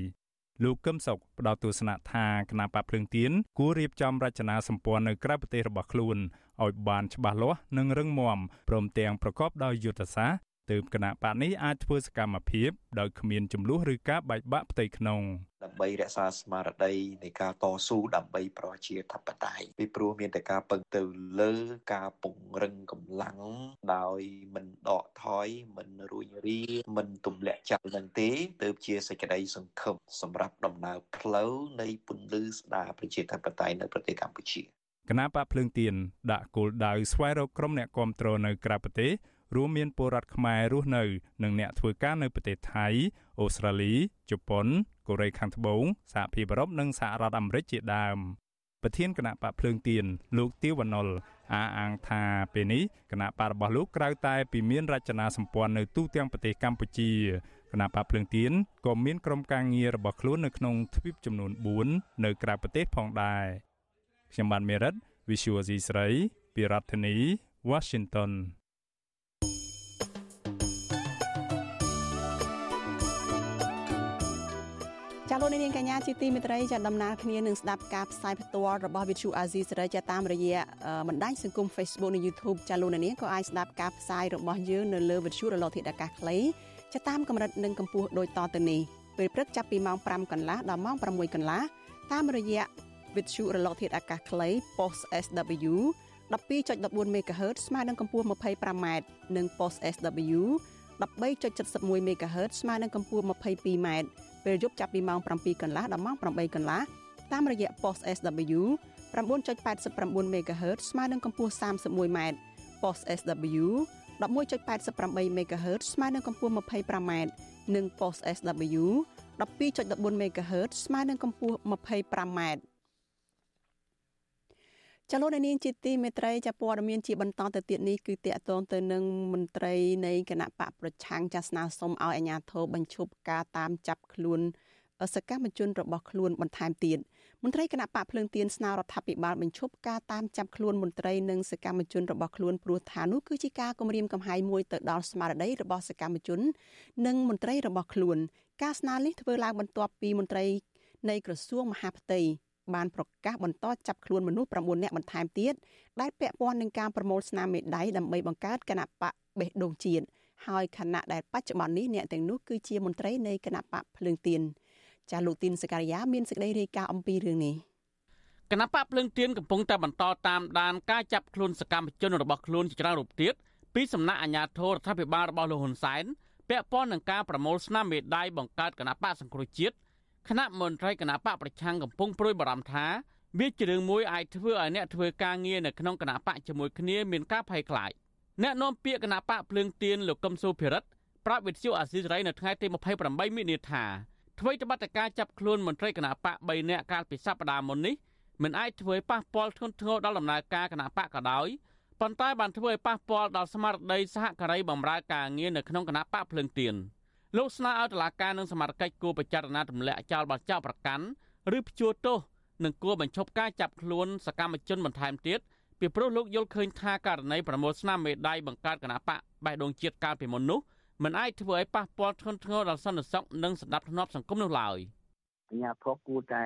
លោកកឹមសុខផ្ដល់ទស្សនៈថាគណៈបកភ្លើងទៀនគួររៀបចំរចនាសម្ព័ន្ធនៅក្រៅប្រទេសរបស់ខ្លួនឲ្យបានច្បាស់លាស់និងរឹងមាំព្រមទាំងប្រកបដោយយុទ្ធសាស្ត្រ ទើបគណៈបកនេះអាចធ្វើសកម្មភាពដោយគ្មានចំនួនឬការបែកបាក់ផ្ទៃក្នុង
ដើម្បីរក្សាស្មារតីនៃការតស៊ូដើម្បីប្រជាធិបតេយ្យពីព្រោះមានតែការពឹងទៅលើការពង្រឹងកម្លាំងដោយមិនដកថយមិនរួញរាមិនទម្លាក់ចោលនឹងទេទើបជាសេចក្តីសង្ឃឹមសម្រាប់ដំណើរផ្លូវនៃពន្លឺស្ដារប្រជាធិបតេយ្យនៅប្រទេសកម្ពុជា
គណៈបកភ្លើងទៀនដាក់គោលដៅស្វែងរកក្រុមអ្នកគាំទ្រនៅក្រៅប្រទេស រួមមានពលរដ្ឋខ្មែររស់នៅនិងអ្នកធ្វើការនៅប្រទេសថៃអូស្ត្រាលីជប៉ុនកូរ៉េខាងត្បូងសហភាពអឺរ៉ុបនិងសហរដ្ឋអាមេរិកជាដើមប្រធានគណៈបកភ្លើងទៀនលោកទាវវណ្ណុលអះអាងថាពេលនេះគណៈបករបស់លោកក្រៅតែពីមានរចនាសម្ព័ន្ធនៅទូទាំងប្រទេសកម្ពុជាគណៈបកភ្លើងទៀនក៏មានក្រុមការងាររបស់ខ្លួននៅក្នុងទ្វីបចំនួន4នៅក្រៅប្រទេសផងដែរខ្ញុំបានមេរិត Visual C ស្រី ពីរដ្ឋធានី Washington
នាងកញ្ញាជាទីមេត្រីចាដំណើរគ្នានឹងស្ដាប់ការផ្សាយផ្ទាល់របស់ Vithu Azizi សេរីចាតាមរយៈបណ្ដាញសង្គម Facebook និង YouTube ចាលោកនាងក៏អាចស្ដាប់ការផ្សាយរបស់យើងនៅលើ Vithu រលកធាតុអាកាសខ្លីចាតាមកម្រិតនិងកម្ពស់ដូចតទៅនេះពេលព្រឹកចាប់ពីម៉ោង5កន្លះដល់ម៉ោង6កន្លះតាមរយៈ Vithu រលកធាតុអាកាសខ្លី Post SW 12.14 MHz ស្មើនឹងកម្ពស់ 25m និង Post SW 13.71 MHz ស្មើនឹងកម្ពស់ 22m ពេលយប់ចាប់ពីម៉ោង7កន្លះដល់ម៉ោង8កន្លះតាមរយៈ post SW 9.89 MHz ស្មើនឹងកម្ពស់ 31m post SW 11.88 MHz ស្មើនឹងកម្ពស់ 25m និង post SW 12.14 MHz ស្មើនឹងកម្ពស់ 25m ចលនានាងជាទីមេត្រីចាព័ត៌មានជាបន្តទៅទៀតនេះគឺតកតងទៅនឹងមន្ត្រីនៃគណៈបកប្រឆាំងចាស្នើសុំឲ្យអាជ្ញាធរបញ្ឈប់ការតាមចាប់ខ្លួនសកម្មជនរបស់ខ្លួនបន្ថែមទៀតមន្ត្រីគណៈបកភ្លើងទៀនស្នើរដ្ឋាភិបាលបញ្ឈប់ការតាមចាប់ខ្លួនមន្ត្រីនិងសកម្មជនរបស់ខ្លួនព្រោះថានោះគឺជាការគំរាមកំហែងមួយទៅដល់ស្មារតីរបស់សកម្មជន និងមន្ត្រីរបស់ខ្លួន ការស្នើនេះធ្វើឡើងបន្ទាប់ពីមន្ត្រីនៃក្រសួងមហាផ្ទៃ បានប្រកាសបន្តចាប់ខ្លួនមនុស្ស9នាក់បន្ថែមទៀតដែលពាក់ព័ន្ធនឹងការប្រមូលស្នាមមេដៃដើម្បីបង្កើតគណៈបកបេះដូងជាតិហើយគណៈដែលបច្ចុប្បន្ននេះអ្នកទាំងនោះគឺជាមន្ត្រីនៃគណៈបកភ្លើងទៀនចាលោកទីនសការីយ៉ាមានសេចក្តីរាយការណ៍អំពីរឿងនេះ
គណៈបកភ្លើងទៀនកំពុងតែបន្តតាមដានការចាប់ខ្លួនសកម្មជនរបស់ខ្លួនជាច្រើនរូបទៀតពីសំណាក់អាជ្ញាធររដ្ឋាភិបាលរបស់លោកហ៊ុនសែនពាក់ព័ន្ធនឹងការប្រមូលស្នាមមេដៃបង្កើតគណៈបកសង្គ្រោះជាតិ គណៈមន្ត្រីគណៈបកប្រឆាំងកំពុងប្រួយបារម្ភថាវាជារឿងមួយអាចធ្វើឲ្យអ្នកធ្វើការងារនៅក្នុងគណៈបកជាមួយគ្នាមានការភ័យខ្លាចអ្នកនាំពាក្យគណៈបកភ្លើងទៀនលោកកឹមសុភិរិទ្ធប្រាប់វិទ្យុអាស៊ីសេរីនៅថ្ងៃទី28មិនិនាថាអ្វីត្បិតតែការចាប់ខ្លួនមន្ត្រីគណៈបក3នាក់កាលពីសប្តាហ៍មុននេះមិនអាចធ្វើឲ្យប៉ះពាល់ធ្ងន់ធ្ងរដល់ដំណើរការគណៈបកក៏ដោយប៉ុន្តែបានធ្វើឲ្យប៉ះពាល់ដល់ស្មារតីសហការីបម្រើការងារនៅក្នុងគណៈបកភ្លើងទៀន លោកស្នើឲ្យតុលាការនិងសមត្ថកិច្ចគួរពិចារណាទម្លាក់ចោលបទចោទប្រកាន់ឬព្យួរទោសនិងគួរបញ្ឈប់ការចាប់ខ្លួនសកម្មជនបន្ថែមទៀតពីព្រោះលោកយល់ឃើញថាករណីប្រមូលស្នាមមេដៃបង្កើតគណៈបកបេះដូងជាតិកាលពីមុននោះមិនអាចធ្វើឲ្យប៉ះពាល់ធ្ងន់ធ្ងរដល់សន្តិសុខនិងសន្តិភាពសង្គមនោះឡើយ
អាញាធរគួរតែ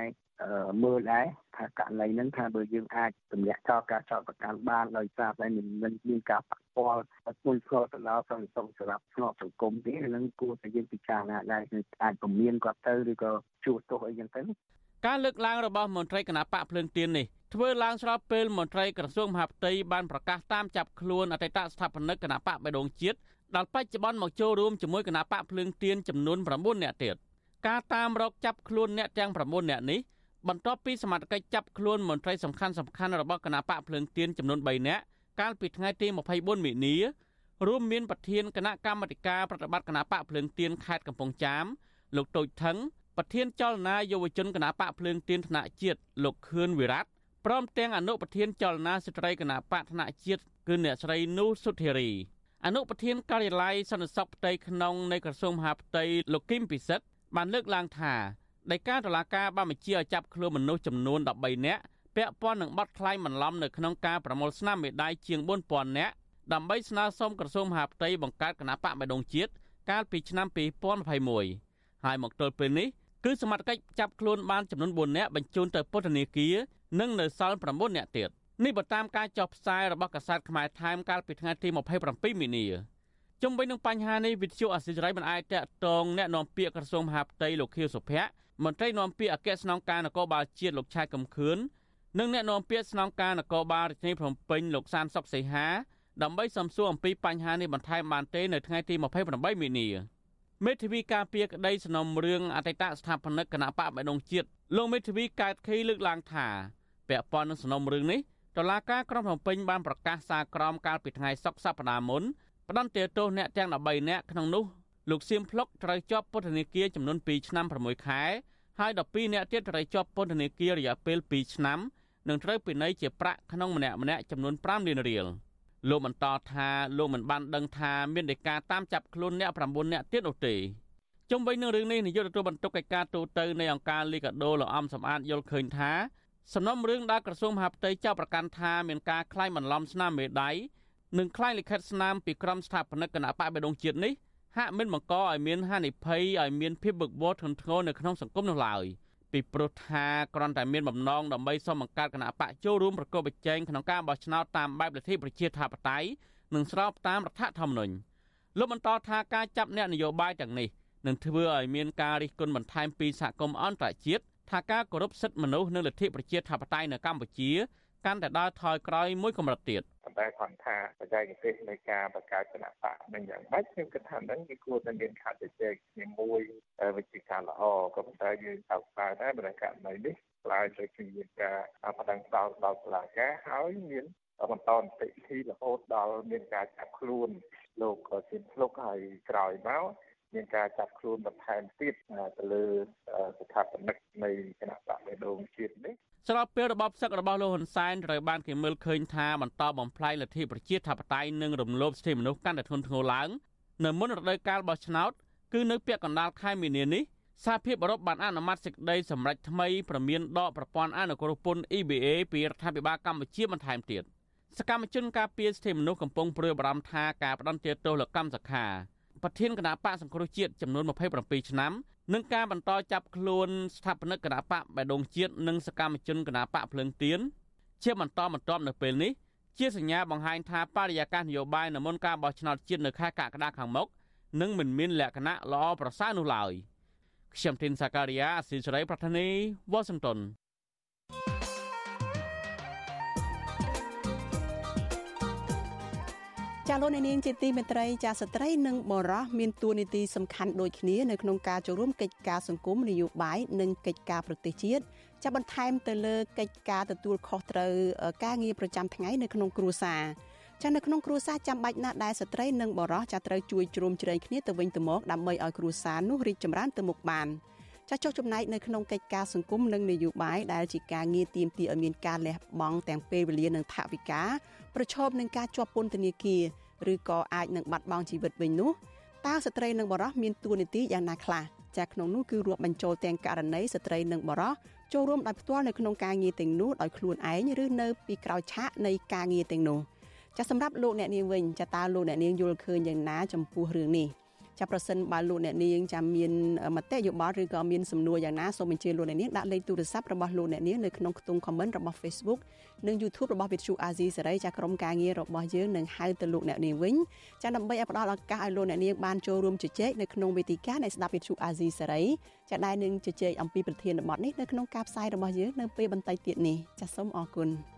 មើលដែរថាករណីហ្នឹងថាបើយើងអាចទម្លាក់ចោលការចោទប្រកាន់បានដោយសារតែមិនមានការប៉ះពាល់ធ្ងន់ធ្ងរទៅដល់សន្តិសុខសម្រាប់ស្នប់សង្គមទេហ្នឹងគួរតែយើងពិចារណាដែរគឺអាចពមៀនគាត់ទៅឬក៏ជួសទោសអីចឹងទៅ
ការលើកឡើងរបស់មន្ត្រីគណៈបកភ្លើងទៀននេះធ្វើឡើងស្របពេលមន្ត្រីក្រសួងមហាផ្ទៃបានប្រកាសតាមចាប់ខ្លួនអតីតស្ថាបនិកគណៈបកបេដងជាតិដល់បច្ចុប្បន្នមកចូលរួមជាមួយគណៈបកភ្លើងទៀនចំនួន9នាក់ទៀតការតាមរកចាប់ខ្លួនអ្នកទាំង9នាក់នេះ បន្ទាប់ពីសមត្ថកិច្ចចាប់ខ្លួនមន្ត្រីសំខាន់សំខាន់របស់គណៈបកភ្លើងទៀនចំនួន3នាក់កាលពីថ្ងៃទី24មិនិនារួមមានប្រធានគណៈកម្មាធិការប្រតិបត្តិគណៈបកភ្លើងទៀនខេត្តកំពង់ចាមលោកតូចថងប្រធានចលនាយុវជនគណៈបកភ្លើងទៀនថ្នាក់ជាតិលោកខឿនវិរៈព្រមទាំងអនុប្រធានចលនាស្ត្រីគណៈបកថ្នាក់ជាតិគឺអ្នកស្រីនូសុធារីអនុប្រធានការិយាល័យសន្តិសុខផ្ទៃក្នុងនៃក្រសួងមហាផ្ទៃលោកគឹមពិសិដ្ឋបានលើកឡើងថា ដែលការតុលាការបានបញ្ជាឲ្យចាប់ខ្លួនមនុស្សចំនួន13នាក់ពាក់ព័ន្ធនឹងបទក្លែងបន្លំនៅក្នុងការប្រមូលស្នាមមេដាយជាង4000នាក់ដើម្បីស្នើសុំក្រសួងមហាផ្ទៃបង្កើតគណៈបកបដងជាតិកាលពីឆ្នាំ2021ហើយមកទល់ពេលនេះគឺសមត្ថកិច្ចចាប់ខ្លួនបានចំនួន4នាក់បញ្ជូនទៅពន្ធនាគារនិងនៅសល់9នាក់ទៀតនេះបើតាមការចុះផ្សាយរបស់កាសែតខ្មែរថែមកាលពីថ្ងៃទី27មីនាជុំវិញនឹងបញ្ហានេះវិទ្យុអសិរ័យមិនអាចតកតងแนะនាំពាក្យក្រសួងមហាផ្ទៃលោកខៀវសុភ័ក្រ មន្ត្រីនាំពាក្យអគ្គស្នងការនគរបាលជាតិលោកឆៃកំខឿននិងអ្នកនាំពាក្យស្នងការនគរបាលរាជធានីភ្នំពេញលោកសានសុកសីហាដើម្បីសំសួរអំពីបញ្ហានេះបន្ថែមបានទេនៅថ្ងៃទី28មីនាមេធាវីការពារក្តីសំណុំរឿងអតីតស្ថាបនិកគណៈបកបដងជាតិលោកមេធាវីកើតខីលើកឡើងថាពាក់ព័ន្ធនឹងសំណុំរឿងនេះតុលាការក្រុងភ្នំពេញបានប្រកាសសារក្រមកាលពីថ្ងៃសុក្រសប្តាហ៍មុនផ្ដន្ទាទោសអ្នកទាំង13នាក់ក្នុងនោះ លោកសៀមភ្លុកត្រូវជាប់ពន្ធនាគារចំនួន2ឆ្នាំ6ខែហើយ12នាក់ទៀតត្រូវជាប់ពន្ធនាគាររយៈពេល2ឆ្នាំនិងត្រូវពិន័យជាប្រាក់ក្នុងម្នាក់ម្នាក់ចំនួន5លានរៀលលោកបន្តថាលោកមិនបានដឹងថាមានដីកាតាមចាប់ខ្លួនអ្នក9នាក់ទៀតនោះទេជុំវិញនឹងរឿងនេះនាយកទទួលបន្ទុកកិច្ចការទូតនៃអង្គការលីកាដូលោកអំសំអាតយល់ឃើញថាសំណុំរឿងដែលក្រសួងមហាផ្ទៃចោទប្រកាន់ថាមានការក្លែងបន្លំស្នាមមេដៃនិងក្លែងលិខិតស្នាមពីក្រុមស្ថាបនិកគណៈបកបេដងជាតិនេះ ហាក់មិនបង្កឲ្យមានហានិភ័យឲ្យមានភាពបឹកបោធ្ងន់ធ្ងរនៅក្នុងសង្គមនោះឡើយពីព្រោះថាគ្រាន់តែមានបំណងដើម្បីសុំបង្កើតគណៈបកចូលរួមប្រកបប្រជែងក្នុងការបោះឆ្នោតតាមបែបលទ្ធិប្រជាធិបតេយ្យនិងស្របតាមរដ្ឋធម្មនុញ្ញលោកបន្តថាការចាប់អ្នកនយោបាយទាំងនេះនឹងធ្វើឲ្យមានការរិះគន់បន្ថែមពីសហគមន៍អន្តរជាតិថាការគោរពសិទ្ធិមនុស្សនិងលទ្ធិប្រជាធិបតេយ្យនៅកម្ពុជាកាន់តែដើរថយក្រោយមួយកម្រិតទៀត
ប៉ុន្តែគាត់ថាបច្ចេកទេសនៃការបង្កើតគណៈបកនឹងយ៉ាងម៉េចខ្ញុំគិតថានឹងវាគួរតែមានខាត់ជជែកគ្នាមួយវិជាការល្អក៏ប៉ុន្តែយើងថាស្បើដែរបើករណីនេះខ្លាយទៅជាការបដិងសោតដល់សាលាការហើយមានបន្តនីតិវិធីរហូតដល់មានការចាប់ខ្លួនលោកសៀនភ្លុកហើយក្រោយមកមានការចាប់ខ្លួនបន្ថែមទៀតទៅលើស្ថាបនិកនៃគណៈបកបេដងជាតិនេះ
ស្របពេលរបបសឹករបស់លោកហ៊ុនសែនត្រូវបានគេមើលឃើញថាបន្តបំផ្លាញលទ្ធិប្រជាធិបតេយ្យនិងរំលោភសិទ្ធិមនុស្សកាន់តែធ្ងន់ធ្ងរឡើងនៅមុនរដូវកាលបោះឆ្នោតគឺនៅពាក់កណ្ដាលខែមីនានេះសហភាពអឺរ៉ុបបានអនុម័តសេចក្តីសម្រេចថ្មីប្រមានដកប្រព័ន្ធអនុគ្រោះពន្ធ EBA ពីរដ្ឋាភិបាលកម្ពុជាបន្ថែមទៀតសកម្មជនការពារសិទ្ធិមនុស្សកំពុងព្រួយបារម្ភថាការផ្ដន្ទាទោសលោកកម្មសខាប្រធានគណៈបកសង្គ្រោះជាតិចំនួន27ឆ្នាំ និងការបន្តចាប់ខ្លួនស្ថាបនិកគណៈបកបេដងជាតិនិងសកម្មជនគណៈបកភ្លើងទៀនជាបន្តបន្ទាប់នៅពេលនេះជាសញ្ញាបង្ហាញថាបរិយាកាសនយោបាយនៅមុនការបោះឆ្នោតជាតិនៅខែកក្កដាខាងមុខនឹងមិនមានលក្ខណៈល្អប្រសើរនោះឡើយខ្ញុំធីនសាការីយ៉ាអស៊ីសេរីប្រធានីវ៉ាស៊ីនតោន
ចាលោកនាងជាទីមេត្រីចាស្ត្រីនិងបរោះមានតួនាទីសំខាន់ដូចគ្នានៅក្នុងការចូលរួមកិច្ចការសង្គមនយោបាយនិងកិច្ចការប្រទេសជាតិចាបន្ថែមទៅលើកិច្ចការទទួលខុសត្រូវការងារប្រចាំថ្ងៃនៅក្នុងគ្រួសារចានៅក្នុងគ្រួសារចាំបាច់ណាស់ដែលស្ត្រីនិងបរោះចាត្រូវជួយជ្រោមជ្រែងគ្នាទៅវិញទៅមកដើម្បីឲ្យគ្រួសារនោះរីកចម្រើនទៅមុខបាន ចាស់ចុះចំណែកនៅក្នុងកិច្ចការសង្គមនិងនយោបាយដែលជាការងារទៀមទីឲ្យមានការលះបង់ទាំងពេលវេលានិងថវិកាប្រឈមនឹងការជាប់ពន្ធនាគារឬក៏អាចនឹងបាត់បង់ជីវិតវិញនោះតើស្ត្រីនិងបរិសុទ្ធមានតួនាទីយ៉ាងណាខ្លះចាក្នុងនោះគឺរាប់បញ្ចូលទាំងករណីស្ត្រីនិងបរិសុទ្ធចូលរួមដោយផ្ទាល់នៅក្នុងការងារទាំងនោះដោយខ្លួនឯងឬនៅពីក្រោយឆាកនៃការងារទាំងនោះចាសម្រាប់លោកអ្នកនាងវិញចាតើលោកអ្នកនាងយល់ឃើញយ៉ាងណាចំពោះរឿងនេះ ចាប្រសិនបើលោកអ្នកនាងចាំមានមតិយោបល់ឬក៏មានសំណួរយ៉ាងណាសូមអញ្ជើញលោកអ្នកនាងដាក់លេខទូរស័ព្ទរបស់លោកអ្នកនាងនៅក្នុងខ្ទង់ comment របស់ Facebook និង YouTube របស់ Vithu Azizi សេរីចាក្រុមការងាររបស់យើងនឹងហៅទៅលោកអ្នកនាងវិញចាដើម្បីឲ្យផ្ដល់ឱកាសឲ្យលោកអ្នកនាងបានចូលរួមជជែកនៅក្នុងវេទិកានៃស្ដាប់ Vithu Azizi សេរីចាដែលនឹងជជែកអំពីប្រធានបទនេះនៅក្នុងការផ្សាយរបស់យើងនៅពេលបន្តិចទៀតនេះចាសូមអរគុណ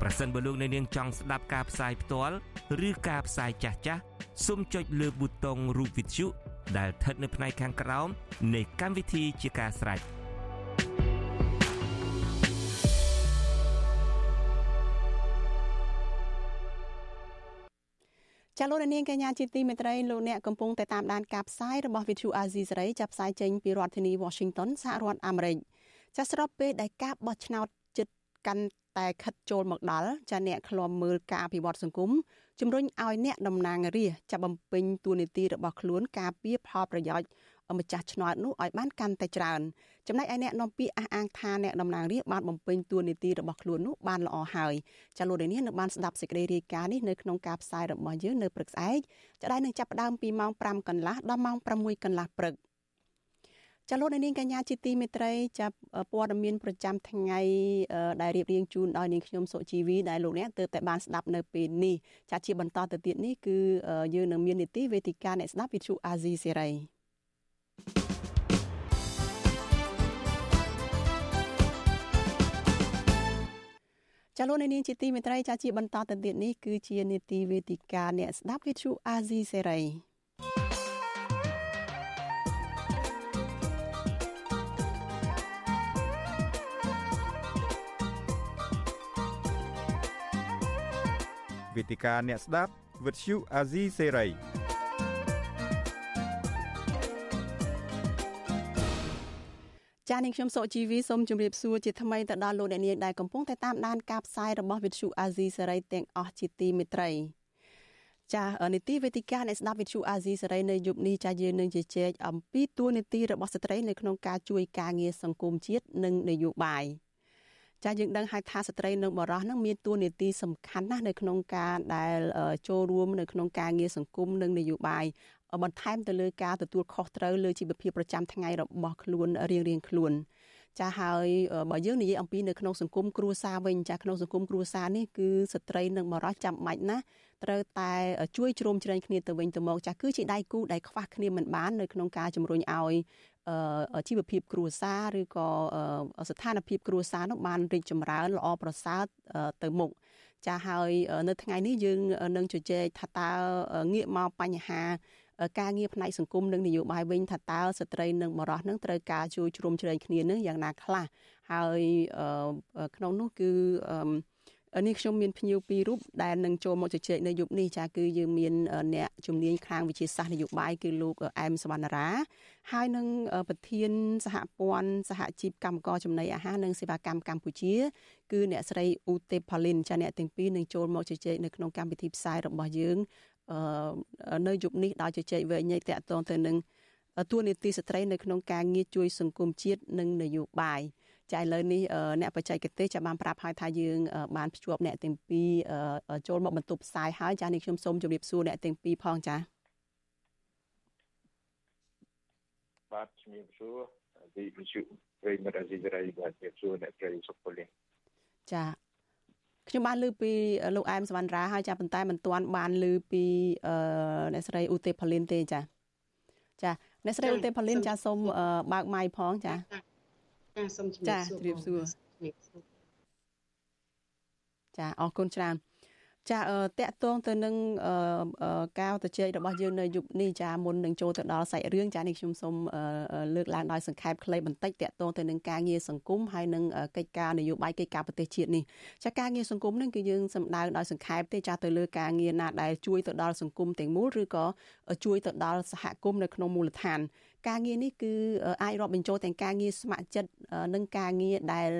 ប្រសិនបើលោកអ្នកនាងចង់ស្ដាប់ការផ្សាយផ្ទាល់ឬការផ្សាយចាស់ចាស់សូមចុចលើប៊ូតុងរូប Vithu ដែលស្ថិតនៅផ្នែកខាងក្រោមនៃកម្មវិធីជាការស្រេច។
ចាលោកនាងកញ្ញាជាទីមេត្រីលោកអ្នកកំពុងតែតាមដានការផ្សាយរបស់ Vithu Azizi សេរីចាប់ផ្សាយចេញពីរដ្ឋធានី Washington សហរដ្ឋអាមេរិកចាស្របពេលដែលការបោះឆ្នោតចិត្តកាន់ តែខិតចូលមកដល់ចាអ្នកឃ្លាំមើលការអភិវឌ្ឍសង្គមជំរុញឲ្យអ្នកតំណាងរាស្ត្រចាប់បំពេញតួនាទីរបស់ខ្លួនការពារផលប្រយោជន៍ម្ចាស់ឆ្នោតនោះឲ្យបានកាន់តែច្រើនចំណែកឯអ្នកនាំពាក្យអះអាងថាអ្នកតំណាងរាស្ត្របានបំពេញតួនាទីរបស់ខ្លួននោះបានល្អហើយចាលោកនាងនៅបានស្ដាប់សេចក្តីរាយការណ៍នេះនៅក្នុងការផ្សាយរបស់យើងនៅព្រឹកស្អែកចាដែលនឹងចាប់ផ្ដើមពីម៉ោង5កន្លះដល់ម៉ោង6កន្លះព្រឹក ចាលោកនាងកញ្ញាជាទីមេត្រីចាប់ព័ត៌មានប្រចាំថ្ងៃដែលរៀបរៀងជូនដោយនាងខ្ញុំសុជីវីដែលលោកអ្នកទើបតែបានស្ដាប់នៅពេលនេះចាជាបន្តទៅទៀតនេះគឺយើងនឹងមាននីតិវេទិកាអ្នកស្ដាប់វិទ្យុអាស៊ីសេរីចាលោកនាងជាទីមេត្រីចាជាបន្តទៅទៀតនេះគឺជានេតិវេទិកាអ្នកស្ដាប់វិទ្យុអាស៊ីសេរី
វេទិកាអ្នកស្ដាប់វិទ្យុអាស៊ីសេរី
ចា៎នាងខ្ញុំសុជីវីសូមជម្រាបសួរជាថ្មីទៅដល់លោកអ្នកនាងដែលកំពុងតែតាមដានការផ្សាយរបស់វិទ្យុអាស៊ីសេរីទាំងអស់ជាទីមេត្រីចានីតិវេទិកានៃស្ដាប់វិទ្យុអាស៊ីសេរីនៅយប់នេះចាយើងនឹងជជែកអំពីទួនាទីរបស់ស្ត្រីនៅក្នុងការជួយការងារសង្គមជាតិនិងនយោបាយ ចាយើងដឹងហើយថាស្ត្រីនិងបរិសុទ្ធនឹងមានតួនាទីសំខាន់ណាស់នៅក្នុងការដែលចូលរួមនៅក្នុងការងារសង្គមនិងនយោបាយបន្ថែមទៅលើការទទួលខុសត្រូវលើជីវភាពប្រចាំថ្ងៃរបស់ខ្លួនរៀងៗខ្លួនចាហើយបើយើងនិយាយអំពីនៅក្នុងសង្គមគ្រួសារវិញចាក្នុងសង្គមគ្រួសារនេះគឺស្ត្រីនិងបរិសុទ្ធចាំបាច់ណាស់ត្រូវតែជួយជ្រោមជ្រែងគ្នាទៅវិញទៅមកចាគឺជាដៃគូដែលខ្វះគ្នាមិនបាននៅក្នុងការជំរុញឲ្យ ជីវភាពគ្រួសារឬក៏ស្ថានភាពគ្រួសារនោះបានរីកចម្រើនល្អប្រសើរទៅមុខចាហើយនៅថ្ងៃនេះយើងនឹងជជែកថាតើងាកមកបញ្ហាការងារផ្នែកសង្គមនិងនយោបាយវិញថាតើស្ត្រីនិងបរិសុទ្ធនឹងត្រូវការជួយជ្រោមជ្រែងគ្នានឹងយ៉ាងណាខ្លះហើយក្នុងនោះគឺ នេះខ្ញុំមានភ្ញៀវពីររូបដែលនឹងចូលមកជជែកនៅយប់នេះចាគឺយើងមានអ្នកជំនាញខាងវិទ្យាសាស្ត្រនយោបាយគឺលោកអែមសវណ្ណារាហើយនឹងប្រធានសហព័ន្ធសហជីពកម្មករចំណីអាហារនិងសេវាកម្មកម្ពុជា គឺអ្នកស្រីអ៊ូទេផាលីនចាអ្នកទាំងពីរនឹងចូលមកជជែកនៅក្នុងកម្មវិធីផ្សាយរបស់យើងនៅយុគនេះដោយជជែកវែងញែកតាក់ទងទៅនឹងទួនាទីស្ត្រីនៅក្នុងការងារជួយសង្គមជាតិនិងនយោបាយ ចាឥឡូវនេះអ្នកបច្ចេកទេសចាំបានប្រាប់ឲ្យថាយើងបានភ្ជាប់អ្នកទាំងពីរចូលមកបន្ទប់ផ្សាយហើយចានេះខ្ញុំសូមជម្រាបសួរអ្នកទាំងពីរផងចា
បាទជំរាបសួរទីវិទ្យុព្រៃមិត្តអាស៊ីសេរីបាទជំរាបសួរអ្នកស្រីសុពលី
ចាខ្ញុំបានលើពីលោកអែមសវណ្ណរាហើយចាប៉ុន្តែមិនទាន់បានលើពីអ្នកស្រីឧទេផលីនទេចាចាអ្នកស្រីឧទេផលីនចាសូមបើកម៉ៃផងចា
ចា សូមជម្រាបសួរចាជម្រាបសួរ
ចាអរគុណច្រើនចាតកតងទៅនឹងការទៅជែករបស់យើងនៅយុគនេះចាមុននឹងចូលទៅដល់សាច់រឿងចានេះខ្ញុំសូមលើកឡើងដោយសង្ខេបខ្លីបន្តិចតកតងទៅនឹងការងារសង្គមហើយនឹងកិច្ចការនយោបាយកិច្ចការប្រទេសជាតិនេះចាការងារសង្គមនឹងគឺយើងសម្ដៅដោយសង្ខេបទេចាទៅលើការងារណាដែលជួយទៅដល់សង្គមទាំងមូលឬក៏ជួយទៅដល់សហគមន៍នៅក្នុងមូលដ្ឋាន ការងារនេះគឺអាចរាប់បញ្ចូលទាំងការងារស្ម័គ្រចិត្តនិងការងារដែល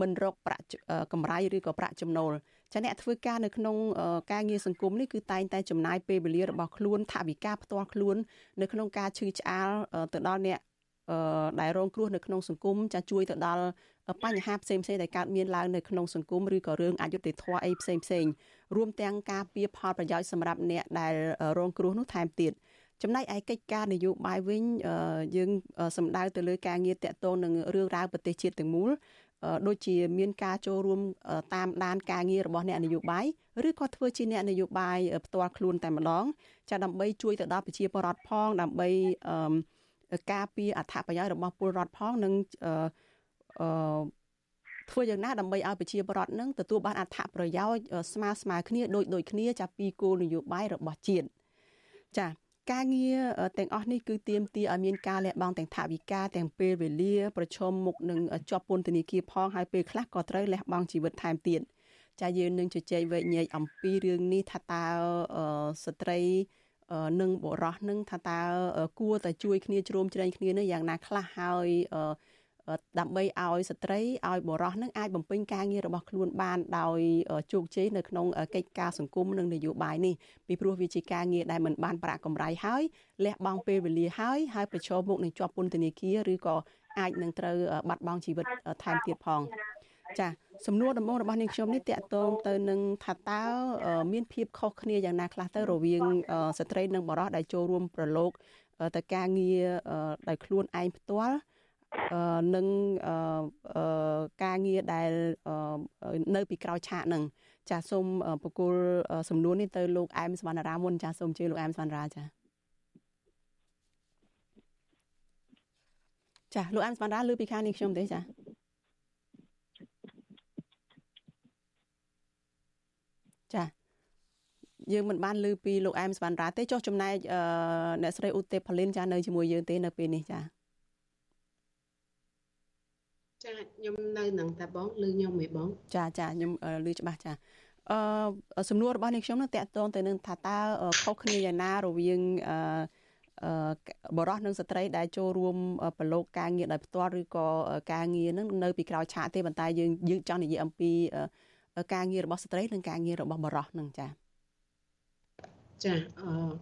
មិនរកប្រាក់កម្រៃឬក៏ប្រាក់ចំណូលចាអ្នកធ្វើការនៅក្នុងការងារសង្គមនេះគឺតែងតែចំណាយពេលវេលារបស់ខ្លួនថវិកាផ្ទាល់ខ្លួន នៅក្នុងការឈឺឆ្អាលទៅដល់អ្នកដែលរងគ្រោះនៅក្នុងសង្គមចាជួយទៅដល់បញ្ហាផ្សេងផ្សេងដែលកើតមានឡើងនៅក្នុងសង្គមឬក៏រឿងអយុត្តិធម៌អីផ្សេងផ្សេងរួមទាំងការពៀផលប្រយោជន៍សម្រាប់អ្នកដែលរងគ្រោះនោះថែមទៀត ចំណែកឯកិច្ចការនយោបាយវិញយើងសម្ដៅទៅលើការងារតាក់ទងនឹងរឿងរ៉ាវប្រទេសជាតិទាំងមូលដូចជាមានការចូលរួមតាមដានការងាររបស់អ្នកនយោបាយឬក៏ធ្វើជាអ្នកនយោបាយផ្ទាល់ខ្លួនតែម្ដងចាដើម្បីជួយទៅដល់ប្រជាពលរដ្ឋផងដើម្បីការពារអត្ថប្រយោជន៍របស់ពលរដ្ឋផងនិងអឺធ្វើយ៉ាងណាដើម្បីឲ្យប្រជាពលរដ្ឋនឹងទទួលបានអត្ថប្រយោជន៍ស្មើស្មើគ្នាដូចដូចគ្នាចាពីគោលនយោបាយរបស់ជាតិចា ការងារទាំងអស់នេះគឺទាមទារឲ្យមានការលះបង់ទាំងថវិកាទាំងពេលវេលាប្រឈមមុខនឹងជាប់ពន្ធនាគារផងហើយពេលខ្លះក៏ត្រូវលះបង់ជីវិតថែមទៀតចាយើងនឹងជជែកវែកញែកអំពីរឿងនេះថាតើស្ត្រីនិងបុរសនឹងថាតើគួរតែជួយគ្នាជ្រោមជ្រែងគ្នានឹងយ៉ាងណាខ្លះហើយ ដើម្បីឲ្យស្ត្រីឲ្យបុរសនឹងអាចបំពេញការងាររបស់ខ្លួនបានដោយជោគជ័យនៅក្នុងកិច្ចការសង្គមនិងនយោបាយនេះពីព្រោះវាជាការងារដែលមិនបានប្រាក់កម្រៃហើយលះបង់ពេលវេលាហើយហើយប្រឈមមុខនឹងជាប់ពន្ធនាគារឬក៏អាចនឹងត្រូវបាត់បង់ជីវិតថែមទៀតផងចាសំណួរដំបូងរបស់នាងខ្ញុំនេះតកតងទៅនឹងថាតើមានភាពខុសគ្នាយ៉ាងណាខ្លះទៅរវាងស្ត្រីនិងបុរសដែលចូលរួមប្រឡូកទៅការងារដោយខ្លួនឯងផ្ទាល់ នឹងការងារដែលនៅពីក្រោយឆាកនឹងចាសូមបកគលសំណួរនេះទៅលោកអែមសវណ្ណរាមុនចាសូមជឿលោកអែមសវណ្ណរាចាចាលោកអែមសវណ្ណរាលើពីខាងនេះខ្ញុំទេចាចាយើងមិនបានលើពីលោកអែមសវណ្ណរាទេចុះចំណែកអ្នកស្រីឧទេផលីនចានៅជាមួយយើងទេនៅពេលនេះចា
ចាខ្ញុំនៅនឹងតាបងឮខ្ញុំហ៎បង
ចាចាខ្ញុំឮច្បាស់ចាអឺសំណួររបស់នាងខ្ញុំនឹងតកតងទៅនឹងថាតើខុសគ្នាយ៉ាងណារវាងអឺបរោះនិងស្ត្រីដែលចូលរួមប្រឡូកការងារដោយផ្ទាល់ឬក៏ការងារនឹងនៅពីក្រោយឆាកទេប៉ុន្តែយើងយើងចង់និយាយអំពីការងាររបស់ស្ត្រីនិងការងាររបស់បរោះនឹងចា៎
ចា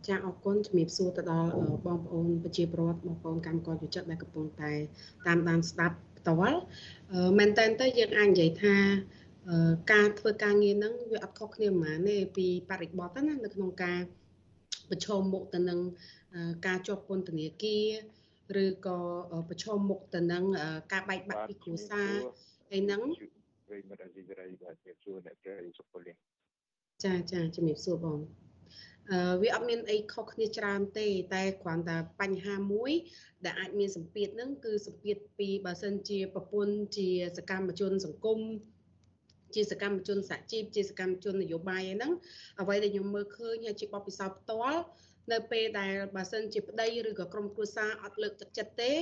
ចាអរគុណជំរាបសួរទៅដល់បងប្អូនប្រជាពលរដ្ឋបងប្អូនកម្មករយុចិត្តដែលកំពុងតែតាមដានស្ដាប់ ផ្ទាល់មែនតើទៅយើងអាចនិយាយថាការធ្វើការងារហ្នឹងវាអត់ខុសគ្នាប៉ុន្មានទេពីបរិបទណានៅក្នុងការប្រឈមមុខទៅនឹងការជាប់ពន្ធនាគារឬក៏ប្រឈមមុខទៅនឹងការបែកបាក់ពីគ្រួសារហើយហ្នឹង
ប្រិមត្តអសីសេរីបាទជំរាបសួរអ្នកស្រីសុពលនេះ
ចាចាជំរាបសួរបងអឺ វាអត់មានអីខុសគ្នាច្រើនទេតែគ្រាន់តែបញ្ហាមួយ ដែលអាចមានសម្ពាធហ្នឹងគឺសម្ពាធពីបើសិនជាប្រពន្ធជាសកម្មជនសង្គមជាសកម្មជនសហជីពជាសកម្មជននយោបាយហ្នឹងអ្វីដែលខ្ញុំមើលឃើញហើយជាបទពិសោធន៍ផ្ទាល់ នៅពេលដែលបើសិនជាប្តីឬក៏ក្រុមគ្រួសារអត់លើកទឹកចិត្តទេ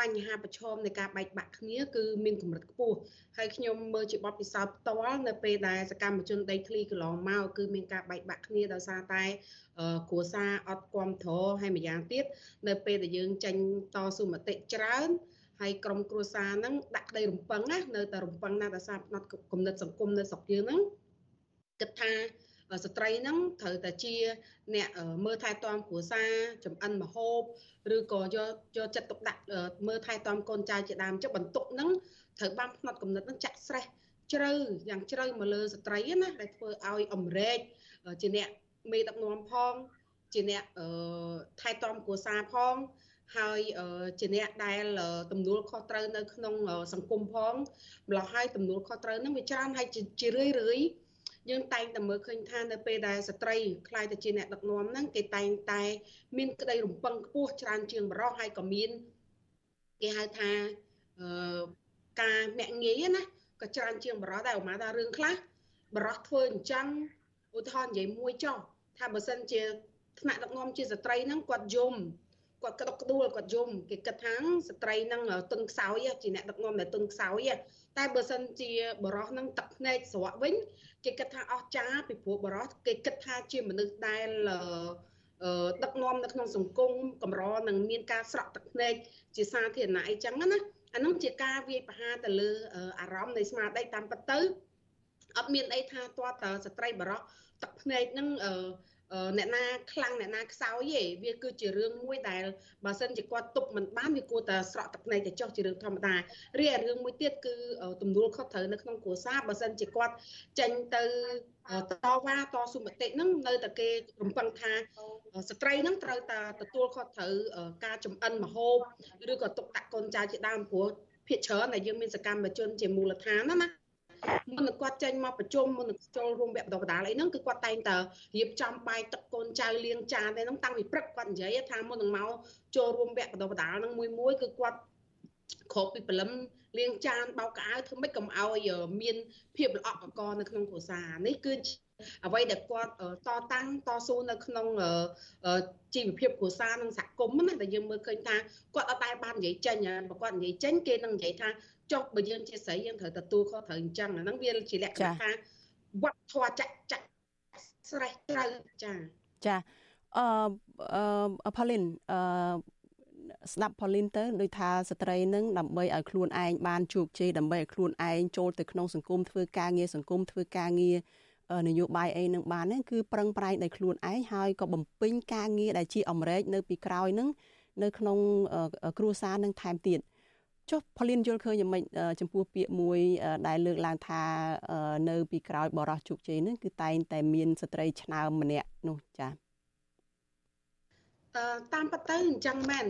បញ្ហាប្រឈមនៃការបែកបាក់គ្នាគឺមានកម្រិតខ្ពស់ហើយខ្ញុំមើលជាបទពិសោធន៍ផ្ទាល់នៅពេលដែលសកម្មជនដីធ្លីកន្លងមកគឺមានការបែកបាក់គ្នាដោយសារតែគ្រួសារអត់គ្រប់គ្រងហើយម្យ៉ាងទៀតនៅពេលដែលយើងចេញតស៊ូមតិច្រើនហើយក្រុមគ្រួសារហ្នឹងដាក់ក្តីរំពឹងណានៅតែរំពឹងណាដោយសារផ្នត់គំនិតសង្គមនៅស្រុកយើងហ្នឹងគិតថា ស្ត្រីហ្នឹងត្រូវតែជាអ្នកមើលថែទាំគ្រួសារចំអិនម្ហូបឬក៏យកយកចិត្តទុកដាក់មើលថែទាំកូនចៅជាដើមចុះបន្ទុកហ្នឹងត្រូវបានផ្នត់កំណត់ហ្នឹងចាក់ស្រេះជ្រៅយ៉ាងជ្រៅមកលើស្ត្រីណាដែលធ្វើឲ្យអមរែកជាអ្នកមេដឹកនាំផងជាអ្នកថែទាំគ្រួសារផងហើយជាអ្នកដែលទំនួលខុសត្រូវនៅក្នុងសង្គមផងម្ល៉េះហើយទំនួលខុសត្រូវហ្នឹងវាច្រើនហើយជារឿយរឿយ យើងតែងតែមើលឃើញថានៅពេលដែលស្ត្រីខ្លាយទៅជាអ្នកដឹកនាំហ្នឹងគេតែងតែមានក្តីរំពឹងខ្ពស់ច្រើនជាងបរិសុទ្ធហើយក៏មានគេហៅថាអឺការមាក់ងាយណាក៏ច្រើនជាងបរិសុទ្ធដែរឧមាថារឿងខ្លះបរិសុទ្ធធ្វើអញ្ចឹងឧទាហរណ៍និយាយមួយចុះថាបើសិនជាថ្នាក់ដឹកនាំជាស្ត្រីហ្នឹងគាត់យំគាត់ក្តុកក្តួលគាត់យំគេគិតថាស្ត្រីហ្នឹងទន់ខ្សោយជាអ្នកដឹកនាំដែលទន់ខ្សោយ តែបើសិនជាបរោះហ្នឹងទឹកភ្នែកស្រក់វិញគេគិតថាអស់ចាពីព្រោះបរោះគេគិតថាជាមនុស្សដែលដឹកនាំនៅក្នុងសង្គមកម្រនឹងមានការស្រក់ទឹកភ្នែកជាសាធារណៈអីចឹងណាអានោះជាការវាយប្រហារទៅលើអារម្មណ៍នៃស្មារតីតាមពិតទៅអត់មានអីថាទាត់តស្ត្រីបរោះទឹកភ្នែកហ្នឹង អឺអ្នកណាខ្លាំងអ្នកណាខ្សោយទេវាគឺជារឿងមួយដែលបើសិនជាគាត់ទប់មិនបានវាគួរតែស្រក់ទឹកភ្នែកទៅចុះជារឿងធម្មតារីឯរឿងមួយទៀតគឺទំនួលខុសត្រូវនៅក្នុងគ្រួសារបើសិនជាគាត់ចេញទៅតវ៉ាតស៊ូមតិហ្នឹងនៅតែគេរំពឹងថាស្ត្រីហ្នឹងត្រូវតែទទួលខុសត្រូវការចំអិនម្ហូបឬក៏ទុកដាក់កូនចៅជាដើមព្រោះភាគច្រើនដែលយើងមានសកម្មជនជាមូលដ្ឋានណាណា មុននឹងគាត់ចេញមកប្រជុំមុននឹងចូលរួមវគ្គបណ្ដុះបណ្ដាលអីហ្នឹងគឺគាត់តែងតែរៀបចំបាយទឹកកូនចៅលាងចានហ្នឹងតាំងពីព្រឹកគាត់និយាយថាមុននឹងមកចូលរួមវគ្គបណ្ដុះបណ្ដាលហ្នឹងមួយមួយគឺគាត់ខកពីព្រលឹមលាងចានបោកកៅអៅធ្វើម៉េចកុំឲ្យមានភាពល្អក់កកនៅក្នុងគ្រួសារនេះគឺអ្វីដែលគាត់តតាំងតស៊ូនៅក្នុងជីវភាពគ្រួសារនិងសហគមន៍ណាដែលយើងមើលឃើញថាគាត់អត់តែបាននិយាយចេញបើគាត់និយាយចេញគេនឹងនិយាយថា ចុះបើយើងជាស្រីយើងត្រូវទទួលខុសត្រូវអញ្ចឹងអាហ្នឹងវាជាលក្ខណៈថាវត្តធម៌ចាក់ចាក់ស្រេះត្រូវចា
ចាអឺអឺផូលីនអឺស្ដាប់ផូលីនទៅដូចថាស្ត្រីនឹងដើម្បីឲ្យខ្លួនឯងបានជោគជ័យដើម្បីឲ្យខ្លួនឯងចូលទៅក្នុងសង្គមធ្វើការងារសង្គមធ្វើការងារនយោបាយអីនឹងបានហ្នឹងគឺប្រឹងប្រែងដោយខ្លួនឯងហើយក៏បំពេញការងារដែលជាអំរែកនៅពីក្រោយហ្នឹងនៅក្នុងគ្រួសារនឹងថែមទៀត ចុះផលិនយល់ឃើញយ៉ាងម៉េចចំពោះពាក្យមួយដែលលើកឡើងថានៅពីក្រោយបរោះជោគជ័យហ្នឹងគឺតែងតែមានស្ត្រីឆ្នើមម្នាក់នោះចា៎
តាមពិតទៅអញ្ចឹងមែន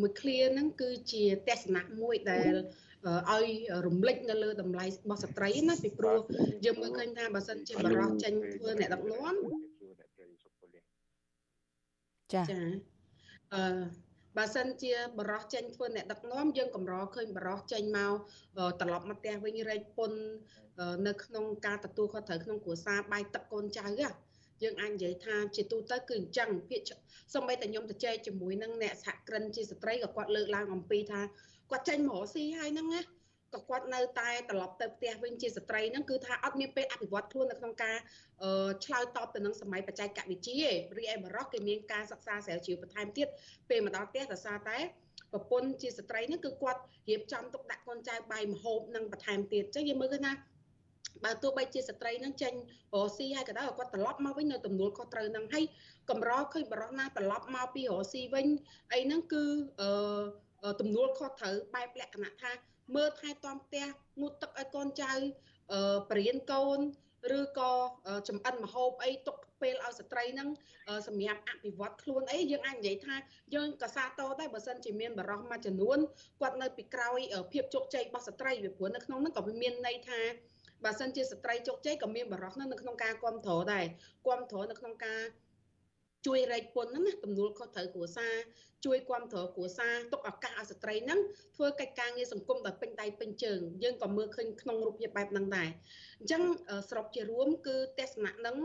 មួយឃ្លាហ្នឹងគឺជាទស្សនៈមួយដែលឲ្យរំលេចនៅលើតម្លៃរបស់ស្ត្រីណាពីព្រោះយើងមើលឃើញថាបើសិនជាបរិសុទ្ធចេញធ្វើអ្នកដឹកនាំចាចាអឺ បើសិនជាបរោះចេញធ្វើអ្នកដឹកនាំយើងកម្រឃើញបរោះចេញមកត្រឡប់មកផ្ទះវិញរែកពុននៅក្នុងការទទួលខុសត្រូវក្នុងគ្រួសារបាយទឹកកូនចៅហ្នឹងយើងអាចនិយាយថាជាទូទៅគឺអញ្ចឹងភាគសូម្បីតែខ្ញុំទៅចែកជាមួយនឹងអ្នកសហគ្រិនជាស្ត្រីក៏គាត់លើកឡើងអំពីថាគាត់ចេញមករកស៊ីហើយហ្នឹងណា ក៏គាត់នៅតែត្រឡប់ទៅផ្ទះវិញជាស្ត្រីហ្នឹងគឺថាអត់មានពេលអភិវឌ្ឍខ្លួននៅក្នុងការឆ្លើយតបទៅនឹងសម័យបច្ចេកវិទ្យារីឯបរោះគេមានការសិក្សាស្រាវជ្រាវបន្ថែមទៀតពេលមកដល់ផ្ទះដោយសារតែប្រពន្ធជាស្ត្រីហ្នឹងគឺគាត់រៀបចំទុកដាក់កូនចៅបាយមហូបនិងបន្ថែមទៀតអញ្ចឹងយើងមើលឃើញថាបើទោះបីជាស្ត្រីនឹងចេញរកស៊ីហើយក៏ដោយគាត់ត្រឡប់មកវិញនៅទំនួលខុសត្រូវនឹងហើយកម្រឃើញបរោះណាត្រឡប់មកពីរកស៊ីវិញអីហ្នឹងគឺអឺទំនួលខុសត្រូវបែបលក្ខណៈថា មើលថែទាំផ្ទះងូតទឹកឲ្យកូនចៅអឺបរៀនកូនឬក៏ចំអិនមហូបអីទុកពេលឲ្យស្ត្រីហ្នឹងសម្រាប់អភិវឌ្ឍខ្លួនអីយើងអាចនិយាយថាយើងក៏សាទរដែរបើសិនជាមានបរិះមួយចំនួនគាត់នៅពីក្រោយភាពជោគជ័យរបស់ស្ត្រីវាព្រោះនៅក្នុងហ្នឹងក៏មានន័យថាបើសិនជាស្ត្រីជោគជ័យក៏មានបរិះនៅក្នុងការគ្រប់គ្រងដែរគ្រប់គ្រងនៅក្នុងការ ជួយរែកពុនហ្នឹងណាទំនួលខុសត្រូវគ្រួសារជួយគ្រប់គ្រងគ្រួសារទុកឱកាសឲ្យស្ត្រីហ្នឹងធ្វើកិច្ចការងារសង្គមដោយពេញដៃពេញជើងយើងក៏មើលឃើញក្នុងរូបភាពបែបហ្នឹងដែរអញ្ចឹងសរុបជារួមគឺទស្សនៈហ្នឹង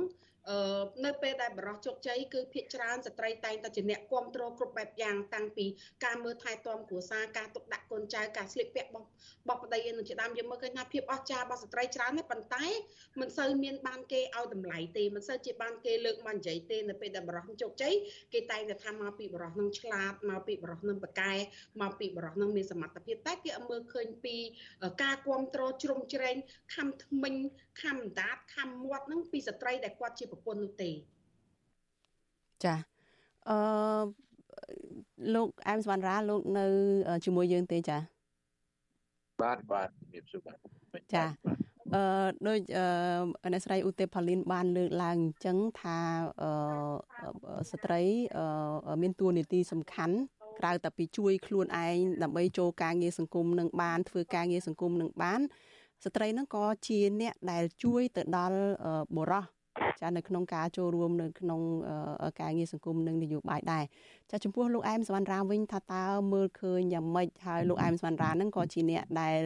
អឺនៅពេលដែលបរោះជោគជ័យគឺភាគច្រើនស្ត្រីតែងតែជាអ្នកគ្រប់គ្រងគ្រប់បែបយ៉ាងតាំងពីការមើលថែទាំគ្រួសារការទុកដាក់កូនចៅការស្លៀកពាក់របស់របស់ប្តីនឹងជាដើមយើងមើលឃើញថាភាពអស្ចារ្យរបស់ស្ត្រីច្រើនទេប៉ុន្តែមិនសូវមានបានគេឲ្យតម្លៃទេមិនសូវជាបានគេលើកមកនិយាយទេនៅពេលដែលបរោះជោគជ័យគេតែងតែថាមកពីបរោះនឹងឆ្លាតមកពីបរោះនឹងប្រកែមកពីបរោះនឹងមានសមត្ថភាពតែគេអត់មើលឃើញពីការគ្រប់គ្រងជ្រុំជ្រែងខំថ្មិញខំដាតខំមាត់នឹងពីស្ត្រីដែលគាត់ជាប្រពន្ធនោះទេ
ចាអឺលោកអែមសវណ្ណរាលោកនៅជាមួយយើងទេចា
បាទបាទជំរាបសួរបាទ
ចាអឺដូចអឺអ្នកស្រីឧទេផលីនបានលើកឡើងអញ្ចឹងថាអឺស្ត្រីអឺមានតួនាទីសំខាន់ក្រៅតែពីជួយខ្លួនឯងដើម្បីចូលការងារសង្គមនឹងបានធ្វើការងារសង្គមនឹងបាន ស្ត្រីហ្នឹងក៏ជាអ្នកដែលជួយទៅដល់បុរសចានៅក្នុងការចូលរួមនៅក្នុងការងារសង្គមនិងនយោបាយដែរចាចំពោះលោកអែមសវណ្ណរាវិញថាតើមើលឃើញយ៉ាងម៉េចហើយលោកអែមសវណ្ណរាហ្នឹងក៏ជាអ្នកដែល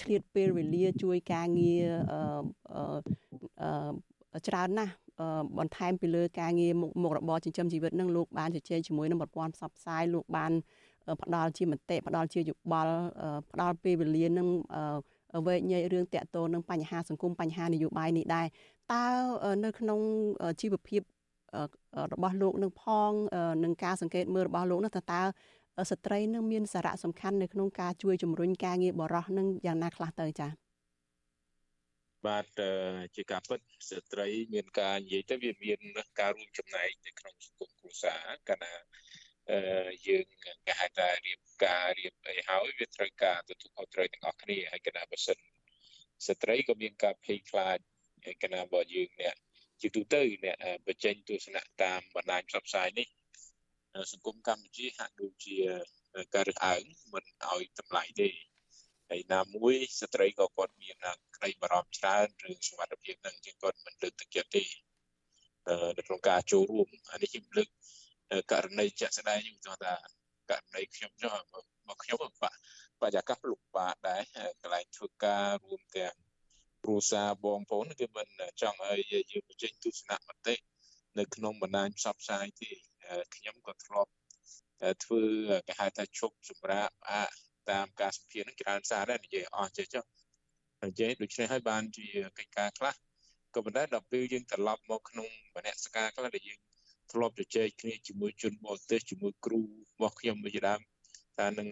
ឆ្លៀតពេលវេលាជួយការងារច្រើនណាស់បន្ថែមពីលើការងារមុខរបរចិញ្ចឹមជីវិតនឹងលោកបានជជែកជាមួយនឹងប្រព័ន្ធផ្សព្វផ្សាយលោកបានផ្ដល់ជាមតិផ្ដល់ជាយោបល់ផ្ដល់ពេលវេលានឹង វែកញែករឿងតាក់ទងនឹងបញ្ហាសង្គមបញ្ហានយោបាយនេះដែរតើនៅក្នុងជីវភាពរបស់លោកនឹងផងនឹងការសង្កេតមើលរបស់លោកនោះតើតើស្ត្រីនឹងមានសារៈសំខាន់នៅក្នុងការជួយជំរុញការងារបរោះនឹងយ៉ាងណាខ្លះទៅចា៎
បាទជាការពិតស្ត្រីមានការនិយាយទៅវាមានការរួមចំណែកនៅក្នុងសង្គមគ្រួសារកាលណាអឺ យើងគេហៅថារៀបការរៀបអីហើយវាត្រូវការទទួលខុសត្រូវទាំងអស់គ្នាហើយគណៈបើសិនស្ត្រីក៏មានការភ័យខ្លាច
កណារបស់យើងអ្នកជាទូទៅអ្នកបញ្ចេញទស្សនៈតាមបណ្ដាញផ្សព្វផ្សាយនេះសង្គមកម្ពុជាហាក់ដូចជាការរើសអើងមិនឲ្យតម្លៃទេហើយណាមួយស្ត្រីក៏គាត់មានក្តីបារម្ភច្រើនរឿងសុខភាពនឹងជាគាត់មិនលើកទឹកចិត្តទេនៅក្នុងការចូលរួមអានេះខ្ញុំលើក ករណីជាក់ស្ដែងខ្ញុំថាករណីខ្ញុំចុះមកខ្ញុំបាក់បរិយាកាសលំបាកដែរកន្លែងធ្វើការរួមទាំងគ្រួសារបងប្អូនគឺមិនចង់ឲ្យយើងបញ្ចេញទស្សនៈមតិនៅក្នុងបណ្ដាញផ្សព្វផ្សាយទេខ្ញុំក៏ធ្លាប់ធ្វើគេហៅថាឈប់សម្រាប់អាតាមការសម្ភាសន៍នឹងច្រើនសារដែរនិយាយអស់ចេះចុះនិយាយដូច្នេះហើយបានជាកិច្ចការខ្លះក៏ប៉ុន្តែដល់ពេលយើងត្រឡប់មកក្នុងមនសិការខ្លះដែលយើង ធ្លាប់ជជែកគ្នាជាមួយជនបរទេសជាមួយគ្រូរបស់ខ្ញុំជាដើមថានឹង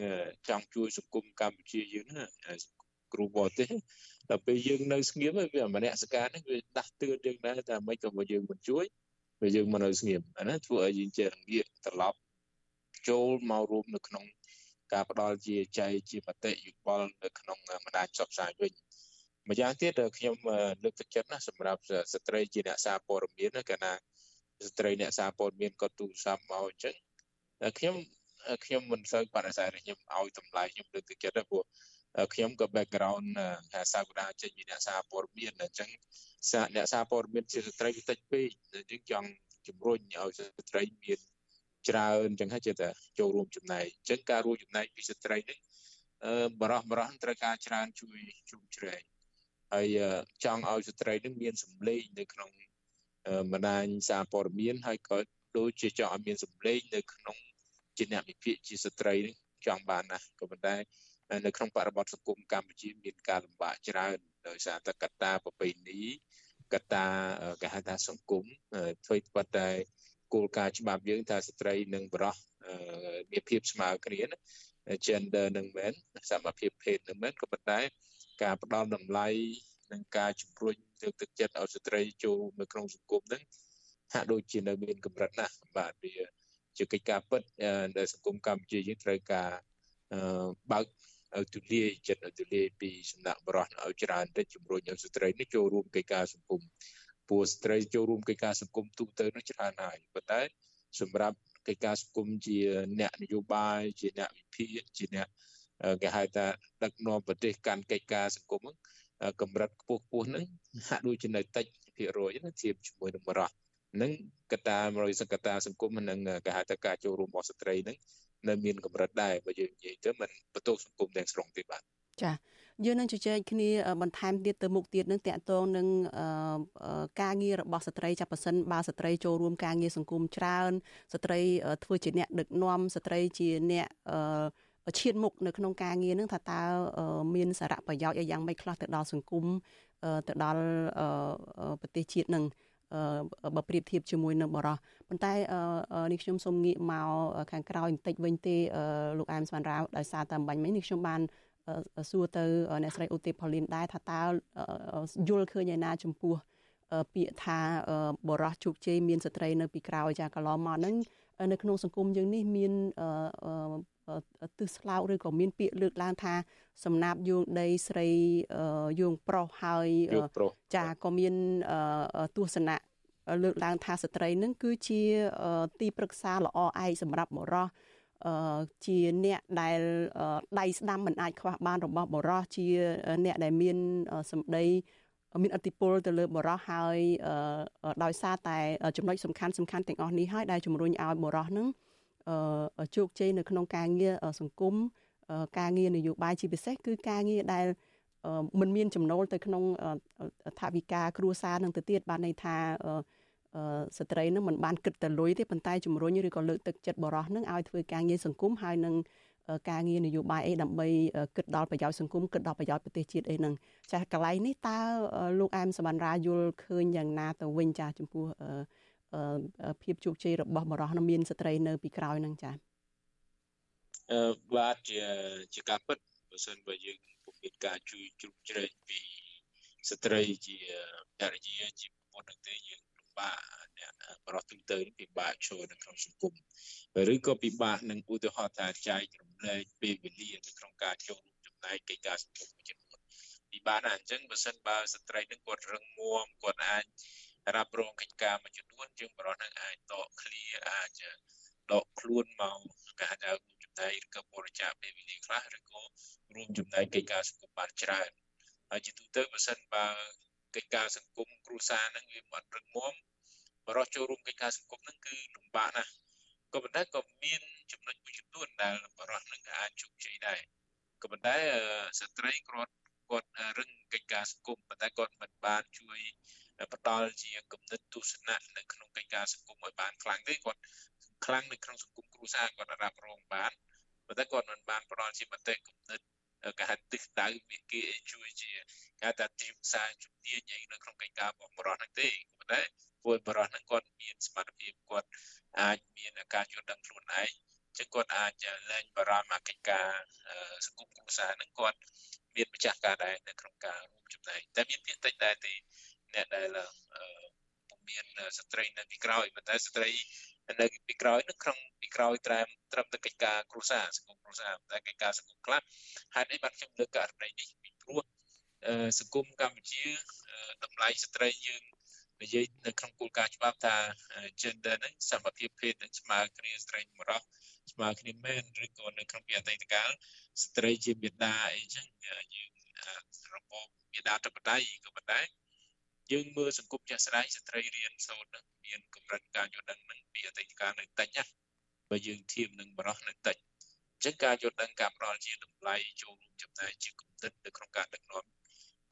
ចង់ជួយសង្គមកម្ពុជាយើងណាគ្រូបរទេសដល់ពេលយើងនៅស្ងៀមវាមនសិការនេះវាដាស់តឿនយើងដែរថាមិនក៏យើងមិនជួយវាយើងមកនៅស្ងៀមអាហ្នឹងធ្វើឲ្យយើងចេះងាកត្រឡប់ចូលមករួមនៅក្នុងការផ្ដល់ជាចែកជាមតិយោបល់នៅក្នុងបណ្ដាញផ្សព្វផ្សាយវិញម្យ៉ាងទៀតខ្ញុំលើកទឹកចិត្តណាសម្រាប់ស្ត្រីជាអ្នកសារព័ត៌មានកាលណា ស្ត្រីអ្នកសារព័ត៌មានក៏ទូរស័ព្ទមកអញ្ចឹងខ្ញុំខ្ញុំមិនសូវបដិសេធខ្ញុំឲ្យតម្លៃខ្ញុំលើកទឹកចិត្តទេព្រោះខ្ញុំក៏ background ថាសាវតាចេញពីអ្នកសារព័ត៌មានអញ្ចឹងសាអ្នកសារព័ត៌មានជាស្ត្រីតិចពេកអញ្ចឹងចង់ជំរុញឲ្យស្ត្រីមានច្រើនអញ្ចឹងហើយចេះតែចូលរួមចំណែកអញ្ចឹងការរួមចំណែកពីស្ត្រីនេះអឺបរោះបរោះត្រូវការច្រើនជួយជុំជ្រែងហើយចង់ឲ្យស្ត្រីនឹងមានសម្លេងនៅក្នុង បណ្ដាញសារព័ត៌មានហើយក៏ដូចជាចង់ឲ្យមានសម្លេងនៅក្នុងជាអ្នកវិភាគជាស្ត្រីនឹងចង់បានណាស់ក៏ប៉ុន្តែនៅក្នុងបរិបទសង្គមកម្ពុជាមានការលំបាកច្រើនដោយសារតែកត្តាប្រពៃណីកត្តាគេហៅថាសង្គមធ្វើប៉ុន្តែគោលការណ៍ច្បាប់យើងថាស្ត្រីនិងបុរសមានភាពស្មើគ្នាណា gender នឹងមែនសមភាពភេទនឹងមែនក៏ប៉ុន្តែការផ្ដល់តម្លៃ និងការជំរុញលើកទឹកចិត្តឲ្យស្ត្រីចូលនៅក្នុងសង្គមហ្នឹងហាក់ដូចជានៅមានកម្រិតណាស់បាទវាជាកិច្ចការពិតដែលសង្គមកម្ពុជាយើងត្រូវការបើកឲ្យទូលាយចិត្តឲ្យទូលាយពីសំណាក់បរិសុទ្ធឲ្យច្រើនទៅជំរុញឲ្យស្ត្រីនេះចូលរួមកិច្ចការសង្គមពួកស្ត្រីចូលរួមកិច្ចការសង្គមទូទៅនោះច្រើនហើយប៉ុន្តែសម្រាប់កិច្ចការសង្គមជាអ្នកនយោបាយជាអ្នកវិភាគជាអ្នកគេហៅថាដឹកនាំប្រទេសកាន់កិច្ចការសង្គមហ្នឹង កម្រិតខ្ពស់ខ្ពស់ហ្នឹងហាក់ដូចជានៅតិចភាគរយណាធៀបជាមួយនឹងបរិសុទ្ធនឹងកត្តាមរយសកត្តាសង្គមនិងគេហៅថាការចូលរួមរបស់ស្ត្រីហ្នឹងនៅមានកម្រិតដែរបើយើងនិយាយទៅมันបន្ទោសសង្គមទាំងស្រុងទេបាទ
ចាយើងនឹងជជែកគ្នាបន្ថែមទៀតទៅមុខទៀតនឹងតកតងនឹងការងាររបស់ស្ត្រីចាប់ប៉ះសិនបើស្ត្រីចូលរួមការងារសង្គមច្រើន ស្ត្រីធ្វើជាអ្នកដឹកនាំស្ត្រីជាអ្នក ឈានមុខនៅក្នុងការងារនឹងថាតើមានសារៈប្រយោជន៍យ៉ាងម៉េចខ្លះទៅដល់សង្គមទៅដល់ប្រទេសជាតិនឹងបើប្រៀបធៀបជាមួយនឹងបរោះប៉ុន្តែនេះខ្ញុំសូមងាកមកខាងក្រោយបន្តិចវិញទេលោកអែមស្មានរាវដោយសារតែបាញ់មិញនេះខ្ញុំបានសួរទៅអ្នកស្រីឧទេផលីនដែរថាតើយល់ឃើញឯណាចំពោះពាក្យថាបរោះជោគជ័យមានស្ត្រីនៅពីក្រោយចាកន្លងមកហ្នឹងនៅក្នុងសង្គមយើងនេះមាន ទិសស្លោកឬក៏មានពាក្យលើកឡើងថាសំណាបយងដីស្រីយងប្រុសហើយចាក៏មានទស្សនៈលើកឡើងថាស្ត្រីនឹងគឺជាទីប្រឹក្សាល្អឯកសម្រាប់បរោះជាអ្នកដែលដៃស្ដាំមិនអាចខ្វះបានរបស់បរោះជាអ្នកដែលមានសម្ដីមានអធិពលទៅលើបរោះហើយដោយសារតែចំណុចសំខាន់សំខាន់ទាំងអស់នេះហើយដែលជំរុញឲ្យបរោះនឹង ជោគជ័យនៅក្នុងការងារសង្គមការងារនយោបាយជាពិសេសគឺការងារដែលមិនមានចំណូលទៅក្នុងថវិកាគ្រួសារនឹងទៅទៀតបានន័យថាស្ត្រីនឹងមិនបានគិតតែលុយទេប៉ុន្តែជំរុញឬក៏លើកទឹកចិត្តបរោះនឹងឲ្យធ្វើការងារសង្គមហើយនឹងការងារនយោបាយអីដើម្បីគិតដល់ប្រយោជន៍សង្គមគិតដល់ប្រយោជន៍ប្រទេសជាតិអីហ្នឹងចាកន្លែងនេះតើលោកអែមសវណ្ណរាយល់ឃើញយ៉ាងណាទៅវិញចាចំពោះ ភាពជោគជ័យរបស់បរោះនឹងមានស្ត្រីនៅពីក្រោយហ្នឹងចា
អឺបាទជាជាការពិតបើសិនបើយើងពុំមានការជួយជ្រុំជ្រែងពីស្ត្រីជាភរិយាជាប្រពន្ធនឹងទេយើងពិបាកអ្នកបរោះទូទៅពិបាកចូលនៅក្នុងសង្គមឬក៏ពិបាកនឹងឧទាហរណ៍ថាចែករំលែកពេលវេលានៅក្នុងការចូលរួមចំណែកកិច្ចការសង្គមមួយចំនួនពិបានណាអញ្ចឹងបើសិនបើស្ត្រីនឹងគាត់រឹងមាំគាត់អាច រ៉ាប់រងកិច្ចការមួយចំនួនយើងបរិសុទ្ធនឹងអាចតកឃ្លាអាចដកខ្លួនមកគេហៅថាចំណែកឬក៏បរិច្ចាគពេលវេលាខ្លះឬក៏រួមចំណែកកិច្ចការសង្គមបានច្រើនហើយជាទូទៅបើសិនបើកិច្ចការសង្គមគ្រួសារហ្នឹងវាមិនរឹងមាំបរិសុទ្ធចូលរួមកិច្ចការសង្គមហ្នឹងគឺលំបាកណាស់ក៏ប៉ុន្តែក៏មានចំណុចមួយចំនួនដែលបរិសុទ្ធហ្នឹងអាចជោគជ័យដែរក៏ប៉ុន្តែស្ត្រីគាត់គាត់រឹងកិច្ចការសង្គមប៉ុន្តែគាត់មិនបានជួយ ផ្ដល់ជាគំនិតទស្សនៈនៅក្នុងកិច្ចការសង្គមឲ្យបានខ្លាំងទេគាត់ខ្លាំងនៅក្នុងសង្គមគ្រួសារគាត់រ៉ាប់រងបានប៉ុន្តែគាត់មិនបានផ្ដល់ជាមតិគំនិតគេហៅទិសដៅវិគីជួយជាគេថាទីផ្សារជំនាញអីនៅក្នុងកិច្ចការរបស់បរិសុទ្ធហ្នឹងទេប៉ុន្តែពួកបរិសុទ្ធហ្នឹងគាត់មានសមត្ថភាពគាត់អាចមានការយល់ដឹងខ្លួនឯងចឹងគាត់អាចលែងបារម្ភអាកិច្ចការសង្គមគ្រួសារហ្នឹងគាត់មានម្ចាស់ការដែរនៅក្នុងការរួមចំណែកតែមានភាគតិចដែរទេ អ្នកដែលមានស្ត្រីនៅពីក្រោយប៉ុន្តែស្ត្រីនៅពីក្រោយនឹងក្នុងពីក្រោយត្រែមត្រឹមតែកិច្ចការគ្រួសារសង្គមគ្រួសារតែកិច្ចការសង្គមខ្លះហេតុអីបានខ្ញុំលើកករណីនេះពីព្រោះសង្គមកម្ពុជាតម្លៃស្ត្រីយើងនិយាយនៅក្នុងគោលការណ៍ច្បាប់ថា gender ហ្នឹងសមភាពភេទនឹងស្មើគ្នាស្ត្រីបុរសស្មើគ្នាមែនឬក៏នៅក្នុងពីអតីតកាលស្ត្រីជាមេដាអីចឹងយើងរបបមេដាធិបតីក៏ប៉ុន្តែ យើងមើលសង្គមចាស់ស្ដាយស្ត្រីរៀនសូត្រនឹងមានកម្រិតការយល់ដឹងនឹងពីអតីតកាលនៅតិចណាបើយើងធៀបនឹងបរោះនៅតិចអញ្ចឹងការយល់ដឹងការផ្ដល់ជាតម្លៃចូលរួមចំណែកជាគំនិតនៅក្នុងការដឹកនាំ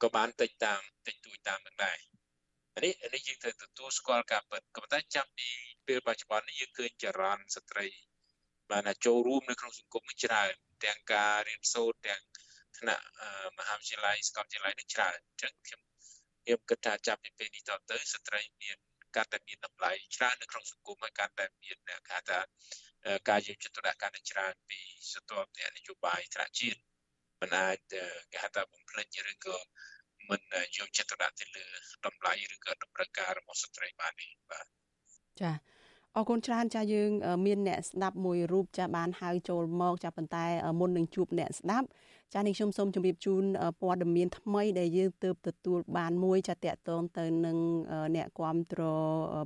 ក៏បានតិចតាមតិចតួចតាមនឹងដែរនេះនេះយើងត្រូវទទួលស្គាល់ការពិតក៏ប៉ុន្តែចាប់ពីពេលបច្ចុប្បន្ននេះយើងឃើញចរន្តស្ត្រីបានចូលរួមនៅក្នុងសង្គមច្រើនទាំងការរៀនសូត្រទាំងថ្នាក់មហាវិទ្យាល័យសាកលវិទ្យាល័យនឹងច្រើនអញ្ចឹងខ្ញុំ ខ្ញុំគិតថាចាប់ពីពេលនេះតទៅស្ត្រីមានកាន់តែមានតម្លៃច្រើននៅក្នុងសង្គមហើយកាន់តែមានគេហៅថាការយកចិត្តទុកដាក់កាន់តែច្រើនពីស្ទាប់អ្នកនយោបាយថ្នាក់ជាតិមិនអាចគេហៅថាបំភ្លេចឬក៏មិនយកចិត្តទុកដាក់ទៅលើតម្លៃឬក៏តម្រូវការរបស់ស្ត្រីបានទេបាទ
ចាអរគុណច្រើនចាយើង មានអ្នកស្ដាប់មួយរូបចាបានហៅចូលមកចាប៉ុន្តែមុននឹងជួបអ្នកស្ដាប់ ចានេះខ្ញុំសូមជម្រាបជូនព័ត៌មានថ្មីដែលយើងទើបទទួលបានមួយចាតកតងទៅនឹងអ្នកគាំទ្រ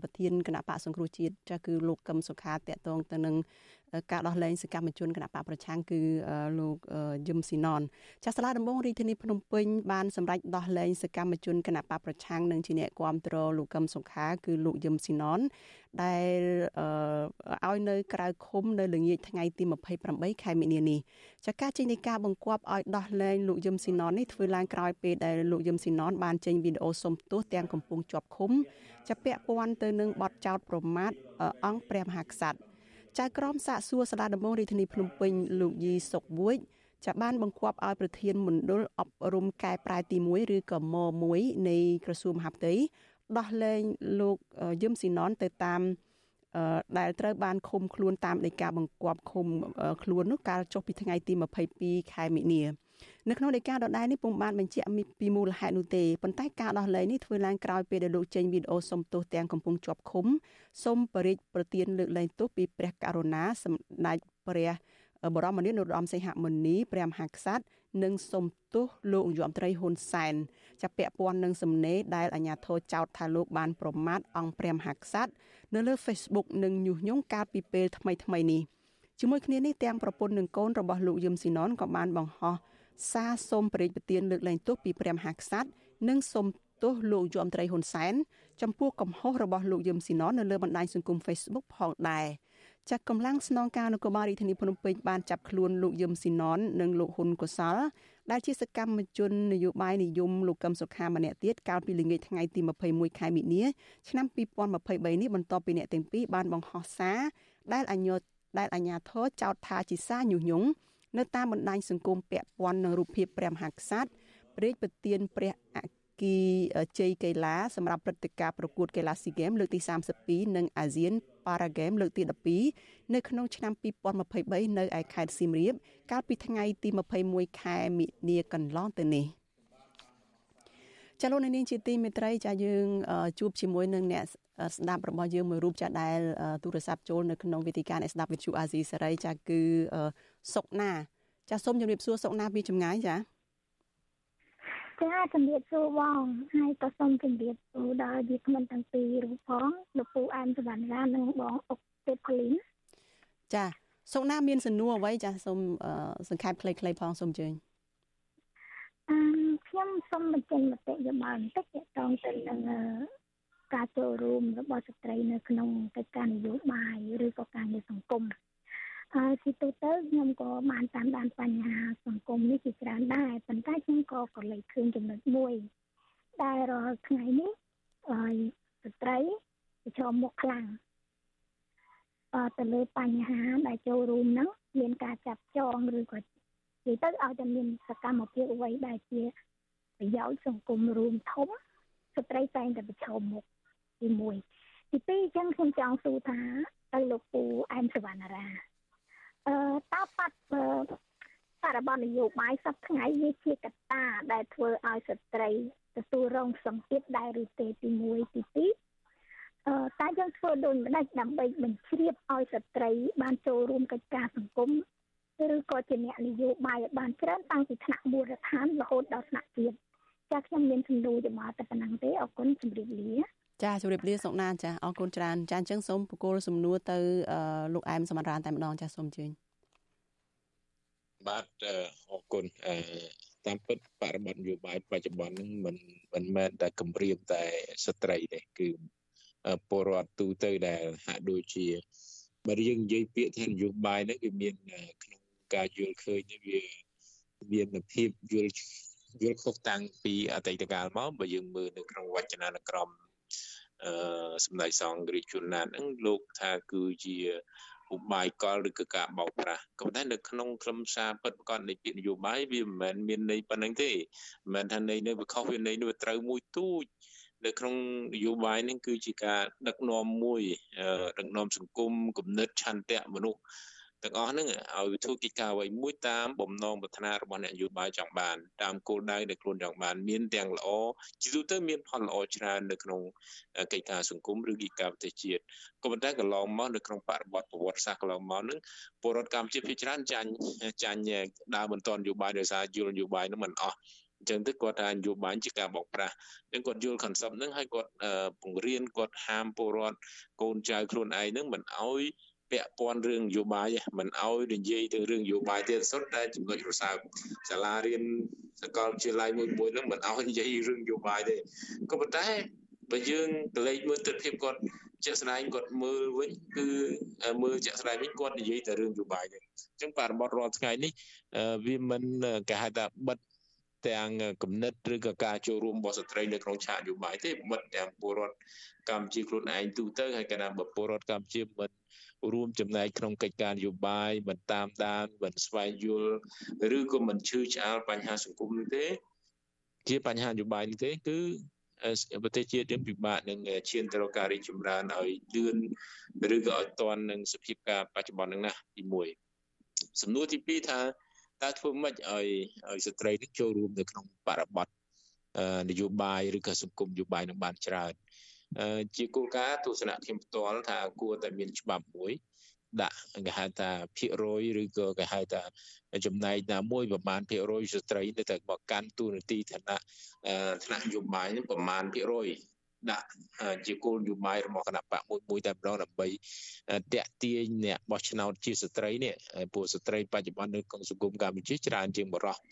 ប្រធានគណៈបកសង្គ្រោះជាតិចាគឺលោកកឹមសុខាតកតងទៅនឹង ការដោះលែងសកម្មជនគណៈបកប្រឆាំងគឺលោកយឹមស៊ីណនចាសាលាដំបងរាជធានីភ្នំពេញបានសម្រេចដោះលែងសកម្មជនគណៈបកប្រឆាំងនិងជាអ្នកគាំទ្រលោកកឹមសុខាគឺលោកយឹមស៊ីណនដែលឲ្យនៅក្រៅឃុំនៅល្ងាចថ្ងៃទី28ខែមិនិនានេះចាការចេញនៃការបង្គាប់ឲ្យដោះលែងលោកយឹមស៊ីណននេះធ្វើឡើងក្រោយពេលដែលលោកយឹមស៊ីណនបានចេញវីដេអូសុំទោសទាំងកំពុងជាប់ឃុំចាពាក់ព័ន្ធទៅនឹងបទចោទប្រមាថអង្គព្រះមហាក្សត្រ ចៅក្រមសាកសួរសាលាដំបងរាជធានីភ្នំពេញលោកយីសុកវួយចាបានបង្គាប់ឲ្យប្រធានមណ្ឌលអប់រំកែប្រែទី1ឬក៏ម1នៃក្រសួងមហាផ្ទៃដោះលែងលោកយឹមស៊ីណនទៅតាមដែលត្រូវបានឃុំខ្លួនតាមដីកាបង្គាប់ឃុំខ្លួននោះកាលចុះពីថ្ងៃទី22ខែមិនិនា នៅក្នុងដីកាដដែលនេះពុំបានបញ្ជាក់ពីមូលហេតុនោះទេប៉ុន្តែការដោះលែងនេះធ្វើឡើងក្រោយពេលដែលលោកចេញវីដេអូសុំទោសទាំងកំពុងជាប់ឃុំសូមបរិយាប្រទានលើកលែងទោសពីព្រះករុណាសម្ដេចព្រះបរមនាថនរោត្តមសីហមុនីព្រះមហាក្សត្រនិងសុំទោសលោកនាយរដ្ឋមន្ត្រីហ៊ុនសែនចាប់ពាក់ព័ន្ធនឹងសំណេរដែលអាជ្ញាធរចោទថាលោកបានប្រមាថអង្គព្រះមហាក្សត្រនៅលើ Facebook និងញុះញង់កាលពីពេលថ្មីថ្មីនេះជាមួយគ្នានេះទាំងប្រពន្ធនិងកូនរបស់លោកយឹមស៊ីណនក៏បានបង្ហោះ សារសូមប្រេកប្រទានលើកលែងទោសពីព្រះមហាក្សត្រនិងសូមទោសលោកយមត្រីហ៊ុនសែនចំពោះកំហុសរបស់លោកយឹមស៊ីណននៅលើបណ្ដាញសង្គម Facebook ផងដែរចាក់កម្លាំងស្នងការនគរបាលរាជធានីភ្នំពេញបានចាប់ខ្លួនលោកយឹមស៊ីណននិងលោកហ៊ុនកុសលដែលជាសកម្មជននយោបាយនិយមលោកកឹមសុខាម្នាក់ទៀតកាលពីល្ងាចថ្ងៃទី21ខែមិនិនាឆ្នាំ2023នេះបន្ទាប់ពីអ្នកទាំងពីរបានបង្ហោះសារដែលអញ្ញោដែលអាញាធរចោទថាជាសារញុះញង់ នៅតាមបណ្ដាញសង្គមពាក់ព័ន្ធនឹងរូបភាពព្រះមហាក្សត្រព្រះរាជប្រទានព្រះអគីជ័យកីឡាសម្រាប់ព្រឹត្តិការណ៍ប្រកួតកីឡាស៊ីហ្គេមលើកទី32និងអាស៊ានប៉ារ៉ាហ្គេមលើកទី12នៅក្នុងឆ្នាំ2023នៅឯខេត្តសៀមរាប កាលពីថ្ងៃទី21ខែមិនិនាកន្លងទៅនេះចាលោកនាងជាទីមេត្រីចាយើងជួបជាមួយនឹងអ្នកស្ដាប់របស់យើងមួយរូបចាដែលទូរស័ព្ទចូលនៅក្នុងវេទិកាអ្នកស្ដាប់វិទ្យុអាស៊ីសេរីចាគឺ សុកណាចាសូមជម្រាបសួរសុកណាពីចម្ងាយចា
ចាជំរាបសួរបងហើយក៏សូមជំរាបសួរដល់វាគ្មិនទាំងពីររូបផងលោកពូអែមសវណ្ណរានិងបងអុកទេពលីន
ចាសុកណាមានសំណួរអ្វីចាសូមសង្ខេបខ្លីៗផងសូមជើញ
អឺខ្ញុំសូមបញ្ចេញមតិយោបល់បន្តិចទាក់ទងទៅនឹងការចូលរួមរបស់ស្ត្រីនៅក្នុងកិច្ចការនយោបាយឬក៏ការងារសង្គម ហើយទីទៅទៅខ្ញុំក៏បានតាមដានបញ្ហាសង្គមនេះជាច្រើនដែរប៉ុន្តែខ្ញុំក៏ក៏លេចឃើញចំណុចមួយដែលរាល់ថ្ងៃនេះហើយស្ត្រីប្រឈមមុខខ្លាំងអឺទៅលើបញ្ហាដែលចូលរួមហ្នឹងមានការចាប់ចងឬក៏និយាយទៅឲ្យតែមានសកម្មភាពអ្វីដែលជាប្រយោជន៍សង្គមរួមធំស្ត្រីតែងតែប្រឈមមុខទី1ទី2អញ្ចឹងខ្ញុំចង់សួរថាទៅលោកពូអែមសវណ្ណារា អឺតើបាត់បរិបទនយោបាយសប្តាហ៍ថ្ងៃវាជាកត្តាដែលធ្វើឲ្យស្ត្រីទទួលរងសម្ពាធដែរឬទេទី1ទី2អឺតែយើងធ្វើដូចម្ដេចដើម្បីបញ្ជ្រាបឲ្យស្ត្រី បានចូលរួមកិច្ចការសង្គមឬក៏ជាអ្នកនយោបាយឲ្យបានច្រើនតាំងពីថ្នាក់មូលដ្ឋានរហូតដល់ថ្នាក់ជាតិចាខ្ញុំមានសំណួរចំអកតែប៉ុណ្ណឹងទេអរគុណជម្រាបលា
ចាជម្រាបលាសុកណាចាអរគុណច្រើនចាអញ្ចឹងសូមបកគោលសំណួរទៅលោកអែមសមរានតែម្ដងចាសូមអញ្ជើញ
បាទអរគុណអឺតាមពិតបរិបទនយោបាយបច្ចុប្បន្នហ្នឹងមិនមិនមែនតែគម្រាមតែស្ត្រីទេគឺពលរដ្ឋទូទៅដែលហាក់ដូចជាបើយើងនិយាយពាក្យថានយោបាយហ្នឹងវាមានក្នុងការយល់ឃើញវាមានភាពយល់យល់ខុសតាំងពីអតីតកាលមកបើយើងមើលនៅក្នុងវចនានុក្រមអឺ សម្ដេចសង្ឃរាជជុនណាតហ្នឹងលោកថាគឺជាឧបាយកលឬក៏ការបោកប្រាស់ក៏ប៉ុន្តែនៅក្នុងខ្លឹមសារពិតប្រកបនៃពាក្យនយោបាយវាមិនមែនមានន័យប៉ុណ្្នឹងទេមិនមែនថាន័យនៅវាខុសវាន័យនោះវាត្រូវមួយទូចនៅក្នុងនយោបាយនេះគឺជាការដឹកនាំមួយដឹកនាំសង្គមគំនិតឆន្ទៈមនុស្ស ទាំងអស់ហ្នឹងឲ្យធ្វើកិច្ចការអ្វីមួយតាមបំណងប្រាថ្នារបស់អ្នកនយោបាយចង់បានតាមគោលដៅដែលខ្លួនចង់បានមានទាំងល្អជាទូទៅមានផលល្អច្រើននៅក្នុងកិច្ចការសង្គមឬកិច្ចការប្រទេសជាតិក៏ប៉ុន្តែកន្លងមកនៅក្នុងបរិបទប្រវត្តិសាស្ត្រកន្លងមកហ្នឹងពលរដ្ឋកម្ពុជាភាគច្រើនចាញ់ចាញ់ដើរមិនទាន់នយោបាយដោយសារយល់នយោបាយហ្នឹងមិនអស់អញ្ចឹងទៅគាត់ថានយោបាយជាការបោកប្រាស់អញ្ចឹងគាត់យល់ concept ហ្នឹងហើយគាត់ពង្រៀនគាត់ហាមពលរដ្ឋកូនចៅខ្លួនឯងហ្នឹងមិនអោយ ពាក់ព័ន្ធរឿងនយោបាយមិនអោយនិយាយទៅរឿងនយោបាយទៀតសុទ្ធតែចំណុចរសើបសាលារៀនសកលវិទ្យាល័យមួយមួយហ្នឹងមិនអោយនិយាយរឿងនយោបាយទេក៏ប៉ុន្តែបើយើងកលេចមើលទស្សនវិជ្ជាគាត់ជាក់ស្ដែងគាត់មើលវិញគឺមើលជាក់ស្ដែងវិញគាត់និយាយតែរឿងនយោបាយទេអញ្ចឹងបរិបទរាល់ថ្ងៃនេះវាមិនគេហៅថាបិទទាំងគំនិតឬក៏ការចូលរួមរបស់ស្ត្រីនៅក្នុងឆាកនយោបាយទេបិទទាំងពលរដ្ឋកម្ពុជាខ្លួនឯងទូទៅហើយកាលណាបើពលរដ្ឋកម្ពុជាមិន រួមចំណែកក្នុងកិច្ចការនយោបាយមិនតាមដានមិនស្វែងយល់ឬក៏មិនឈឺឆ្អាលបញ្ហាសង្គមនេះទេ ជាបញ្ហានយោបាយនេះទេគឺប្រទេសជាតិយើងពិបាកនឹងឈានទៅរកការរីកចម្រើនឲ្យលឿនឬក៏ឲ្យទាន់នឹងសភាពការបច្ចុប្បន្ននឹងណាទី1សំណួរទី2ថាតើធ្វើម៉េចឲ្យឲ្យស្ត្រីនេះចូលរួមនៅក្នុងបរិបទនយោបាយឬក៏សង្គមនយោបាយនឹងបានច្រើន ជាគោលការណ៍ទស្សនៈខ្ញុំផ្ទាល់ថាគួរតែមានច្បាប់មួយដាក់គេហៅថាភាគរយឬក៏គេហៅថាចំណែកណាមួយប្រមាណភាគរយស្ត្រីនៅតែមកកាន់ទូនាទីឋានៈឋានៈនយោបាយនឹងប្រមាណភាគរយដាក់ជាគោលនយោបាយរបស់គណៈបកមួយមួយតែម្ដងដើម្បីតាក់ទាញអ្នកបោះឆ្នោតជាស្ត្រីនេះពួកស្ត្រីបច្ចុប្បន្ននៅក្នុងសង្គមកម្ពុជាច្រើនជាងបរិសុទ្ធ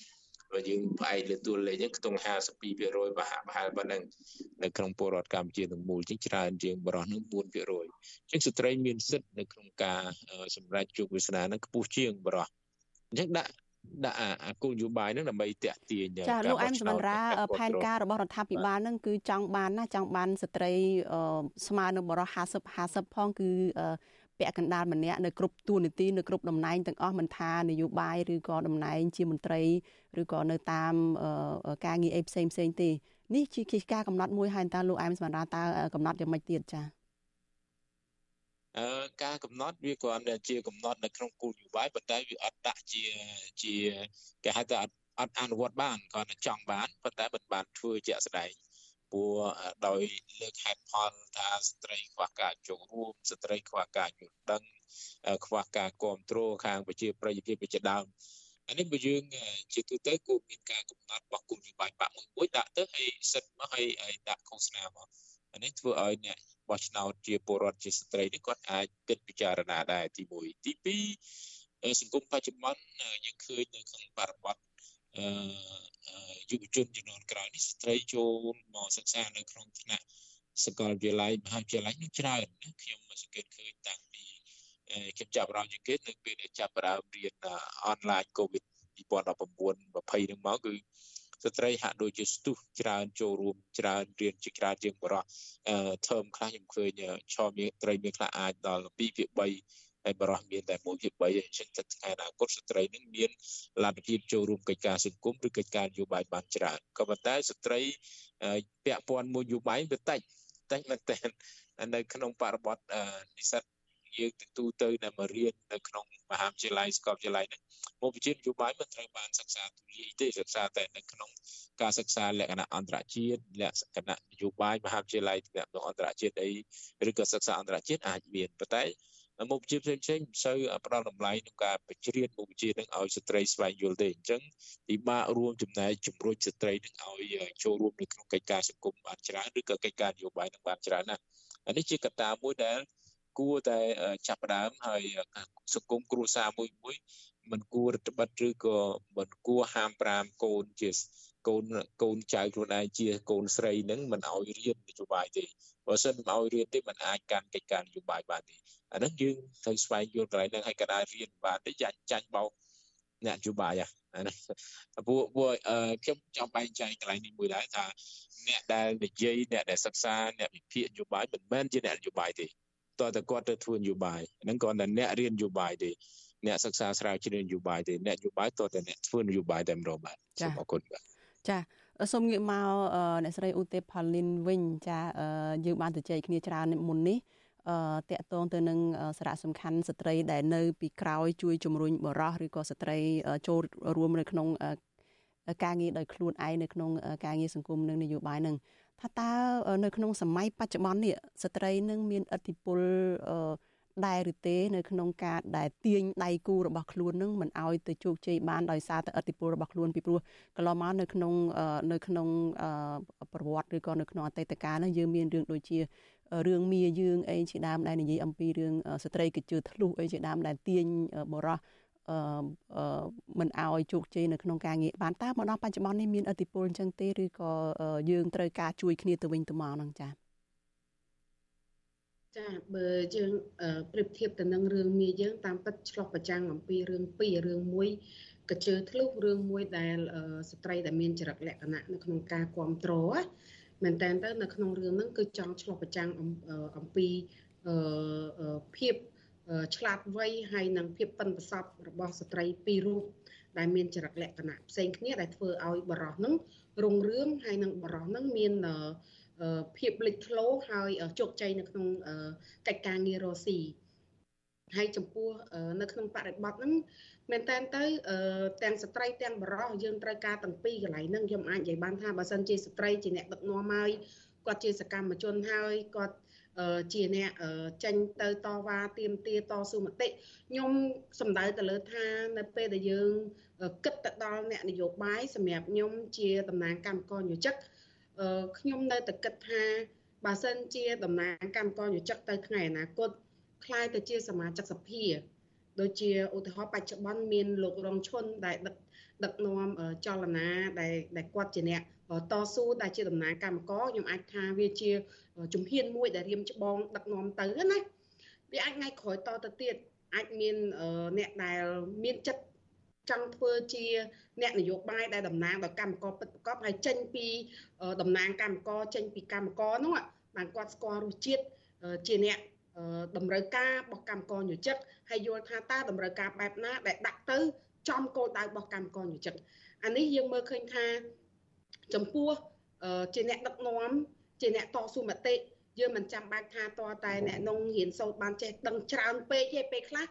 បើយើងផ្អែកលើតួលេខហ្នឹងខ្ទង់52%ប្រហាក់ប្រហែលប៉ុណ្ណឹងនៅក្នុងពលរដ្ឋកម្ពុជាទាំងមូលជាងច្រើនជាងបរិសុទ្ធនឹង4%អញ្ចឹងស្ត្រីមានសិទ្ធិនៅក្នុងការសម្រេចជោគវាសនាហ្នឹងខ្ពស់ជាងបរិសុទ្ធអញ្ចឹងដាក់ដាក់អាគោលនយោបាយហ្នឹងដើម្បីតាក់ទាញ
ចាលោកអែមសមរាផែនការរបស់រដ្ឋាភិបាលហ្នឹងគឺចង់បានណាចង់បានស្ត្រីស្មើនឹងបរិសុទ្ធ50 50ផងគឺ ពាក់កណ្ដាលម្នាក់នៅគ្រប់តួនាទីនៅគ្រប់តំណែងទាំងអស់មិនថានយោបាយឬក៏តំណែងជាមន្ត្រីឬក៏នៅតាមការងារអីផ្សេងផ្សេងទេនេះជាការកំណត់មួយហើយតើលោកអែមសម្រាប់តើកំណត់យ៉ាងម៉េចទៀតចា៎
អឺការកំណត់វាគ្រាន់តែជាកំណត់នៅក្នុងគោលនយោបាយប៉ុន្តែវាអត់ដាក់ជាជាគេហៅថាអត់អត់អនុវត្តបានគ្រាន់តែចង់បានប៉ុន្តែមិនបានធ្វើជាក់ស្ដែង ព្រោះដោយលើកហេតុផលថាស្ត្រីខ្វះការចូលរួមស្ត្រីខ្វះការយល់ដឹងខ្វះការគ្រប់គ្រងខាងប្រជាប្រិយភាពជាដើមអានេះបើយើងជាទូទៅគួរមានការកំណត់របស់គុំយោបាយបាក់មួយមួយដាក់ទៅហើយសិតមកហើយហើយដាក់ឃោសនាមកអានេះធ្វើឲ្យអ្នកបោះឆ្នោតជាពលរដ្ឋជាស្ត្រីនេះគាត់អាចគិតពិចារណាដែរទី1ទី2សង្គមបច្ចុប្បន្នយើងឃើញនៅក្នុងបរិបទអឺ យុវជនជំនាន់ក្រោយនេះស្ត្រីចូលមកសិក្សានៅក្នុងថ្នាក់សាកលវិទ្យាល័យមហាវិទ្យាល័យនឹងច្រើនណាខ្ញុំសង្កេតឃើញតាំងពីខ្ញុំចាប់អារម្មណ៍ជាងគេនៅពេលដែលចាប់ផ្ដើមរៀនអនឡាញ COVID 2019 20នឹងមកគឺស្ត្រីហាក់ដូចជាស្ទុះច្រើនចូលរួមច្រើនរៀនជាច្រើនជាងបរិះអឺ term ខ្លះខ្ញុំឃើញឆមានត្រីមានខ្លះអាចដល់2ភាគ3 ហើយបរិះមានតែ1ភាគ3អញ្ចឹងទៅថ្ងៃអនាគតស្ត្រីនឹងមានលទ្ធភាពចូលរួមកិច្ចការសង្គមឬកិច្ចការនយោបាយបានច្រើនក៏ប៉ុន្តែស្ត្រីពាក់ព័ន្ធមួយនយោបាយវាតិចតិចមែនតើនៅក្នុងបរិបទនិស្សិតយើងទៅទូទៅដែលមករៀននៅក្នុងមហាវិទ្យាល័យសាកលវិទ្យាល័យហ្នឹងមុខវិជ្ជានយោបាយមិនត្រូវបានសិក្សាទូលាយទេសិក្សាតែនៅក្នុងការសិក្សាលក្ខណៈអន្តរជាតិលក្ខណៈនយោបាយមហាវិទ្យាល័យទំនាក់ទំនងអន្តរជាតិអីឬក៏សិក្សាអន្តរជាតិអាចមានប៉ុន្តែ មុខវិជ្ជាផ្សេងផ្សេងមិនសូវផ្ដល់តម្លៃក្នុងការបញ្ជ្រាបមុខវិជ្ជានឹងឲ្យស្ត្រីស្វែងយល់ទេអញ្ចឹងពិបាករួមចំណែកជំរុញស្ត្រីនឹងឲ្យចូលរួមនៅក្នុងកិច្ចការសង្គមបានច្រើនឬក៏កិច្ចការនយោបាយនឹងបានច្រើនណាស់អានេះជាកត្តាមួយដែលគួរតែចាប់ផ្ដើមហើយសង្គមគ្រួសារមួយមួយមិនគួររដ្ឋបិទឬក៏មិនគួរហាម5កូនជាកូនកូនចៅខ្លួនឯងជាកូនស្រីនឹងមិនឲ្យរៀននយោបាយទេ បើសិនមិនឲ្យរៀនទេមិនអាចកាន់កិច្ចការនយោបាយបានទេអាហ្នឹងយើងត្រូវស្វែងយល់កន្លែងហ្នឹងឲ្យក៏ដែររៀនបានទេចាញ់ចាញ់បោកអ្នកនយោបាយអាហ្នឹងពួកពួកខ្ញុំចង់បែងចែកកន្លែងនេះមួយដែរថាអ្នកដែលនិយាយអ្នកដែលសិក្សាអ្នកវិភាគនយោបាយមិនមែនជាអ្នកនយោបាយទេតើតើគាត់ទៅធ្វើនយោបាយហ្នឹងគាត់តែអ្នករៀននយោបាយទេអ្នកសិក្សាស្រាវជ្រាវនយោបាយទេអ្នកនយោបាយតើតើអ្នកធ្វើនយោបាយតែម្ដងបាទសូមអរគុណបាទ
ចា សូមងាកមកអ្នកស្រីឧទេផលីនវិញចាយើងបានទៅជែកគ្នាច្រើនមុននេះអឺតកតងទៅនឹងសារៈសំខាន់ស្ត្រីដែលនៅ ពីក្រោយជួយជំរុញបរោះឬក៏ស្ត្រីចូលរួមនៅក្នុងការងារដោយខ្លួនឯងនៅក្នុងការងារសង្គមនិងនយោបាយនឹងថាតើនៅក្នុងសម័យបច្ចុប្បន្ននេះស្ត្រីនឹងមានឥទ្ធិពល ដែរឬទេនៅក្នុងការដែលទាញដៃគូរបស់ខ្លួននឹងមិនឲ្យទៅជោគជ័យបានដោយសារតែឥទ្ធិពលរបស់ខ្លួនពីព្រោះកន្លងមកនៅក្នុងនៅក្នុងប្រវត្តិឬក៏នៅក្នុងអតីតកាលនោះយើងមានរឿងដូចជារឿងមាយើងអីជាដើមដែលនិយាយអំពីរឿងស្ត្រីកជឿធ្លុះអីជាដើមដែលទាញបរោះអឺមិនអោយជោគជ័យនៅក្នុងការងារបានតើមកដល់បច្ចុប្បន្ននេះមានអធិពលអញ្ចឹងទេឬក៏យើងត្រូវការជួយគ្នាទៅវិញទៅមកហ្នឹងចា៎
ចាបើយើងប្រៀបធៀបទៅនឹងរឿងមីយើងតាមពិតឆ្លុះប្រចាំងអំពីរឿងពីររឿងមួយកជើធ្លុះរឿងមួយដែលស្ត្រីដែលមានចរិតលក្ខណៈនៅក្នុងការគ្រប់គ្រងមែនតើទៅនៅក្នុងរឿងហ្នឹងគឺចង់ឆ្លុះប្រចាំងអំពីភាពឆ្លាតវៃហើយនិងភាពប៉ិនប្រសប់របស់ស្ត្រីពីររូបដែលមានចរិតលក្ខណៈផ្សេងគ្នាដែលធ្វើឲ្យបរោះនឹងរុងរឿងហើយនឹងបរោះនឹងមាន ភាពលេចធ្លោហើយជោគជ័យនៅក្នុងកិច្ចការងាររស់ស៊ីហើយចំពោះនៅក្នុងបរិបទហ្នឹងមែនតើទៅទាំងស្ត្រីទាំងបរិសុយើងត្រូវការទាំងពីរកន្លែងហ្នឹងខ្ញុំអាចនិយាយបានថាបើសិនជាស្ត្រីជាអ្នកដឹកនាំហើយគាត់ជាសកម្មជនហើយគាត់ជាអ្នកចេញទៅតវ៉ាទាមទារតស៊ូមតិខ្ញុំសំដៅទៅលើថានៅពេលដែលយើងគិតទៅដល់អ្នកនយោបាយសម្រាប់ខ្ញុំជាតំណាងកម្មករយោជិក ខ្ញុំនៅតែគិតថាបើសិនជាតំណាងកម្មករយោជិកទៅថ្ងៃអនាគតខ្លាយទៅជាសមាជិកសភាដូចជាឧទាហរណ៍បច្ចុប្បន្នមានលោករងឈុនដែលដឹកដឹកនាំចលនាដែលដែលគាត់ជាអ្នកតស៊ូដែលជាតំណាងកម្មករខ្ញុំអាចថាវាជាជំហានមួយដែលរៀមច្បងដឹកនាំទៅណាវាអាចថ្ងៃក្រោយតទៅទៀតអាចមានអ្នកដែលមានចិត្ត ចង់ធ្វើជាអ្នកនយោបាយដែលតំណាងដល់កម្មករពិតប្រកបហើយចេញពីតំណាងកម្មករចេញពីកម្មករនោះបានគាត់ស្គាល់រសជាតិជាអ្នកតម្រូវការរបស់កម្មករយោជិកហើយយល់ថាតើតម្រូវការបែបណាដែលដាក់ទៅចំគោលដៅរបស់កម្មករយោជិកអានេះយើងមើលឃើញថាចំពោះជាអ្នកដឹកនាំជាអ្នកតស៊ូមតិយើងមិនចាំបាច់ថាតតែអ្នកនងរៀនសូត្របានចេះដឹងច្រើនពេកទេពេលខ្លះ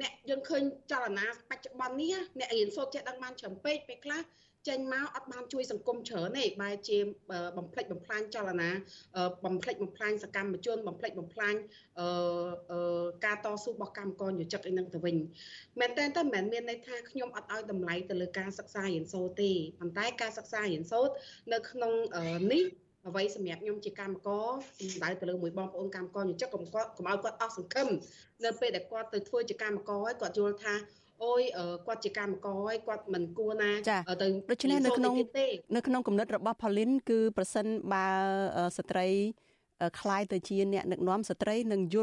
អ្នកយើងឃើញចលនាបច្ចុប្បន្ននេះអ្នករៀនសូត្រចេះដឹងបានច្រើនពេកពេលខ្លះចេញមកអត់បានជួយសង្គមច្រើនទេបែរជាបំផ្លិចបំផ្លាញចលនាបំផ្លិចបំផ្លាញសកម្មជនបំផ្លិចបំផ្លាញការតស៊ូរបស់កម្មករយោជិកអីហ្នឹងទៅវិញមែនតើតែមិនមែនមានន័យថាខ្ញុំអត់ឲ្យតម្លៃទៅលើការសិក្សារៀនសូត្រទេប៉ុន្តែការសិក្សារៀនសូត្រនៅក្នុងនេះ អ្វីសម្រាប់ខ្ញុំជាកម្មករសំដៅទៅលើមួយបងប្អូនកម្មករយុជិកកុំគាត់កុំឲ្យគាត់អស់សង្ឃឹមនៅពេលដែលគាត់ទៅធ្វើជាកម្មករហើយគាត់យល់ថាអូយគាត់ជាកម្មករហើយគាត់មិនគួរណា
ទៅដូច្នេះនៅក្នុងនៅក្នុងគំនិតរបស់ Pauline គឺប្រសិនបើស្ត្រីคล้ายទៅជាអ្នកដឹកនាំស្ត្រីនឹងយល់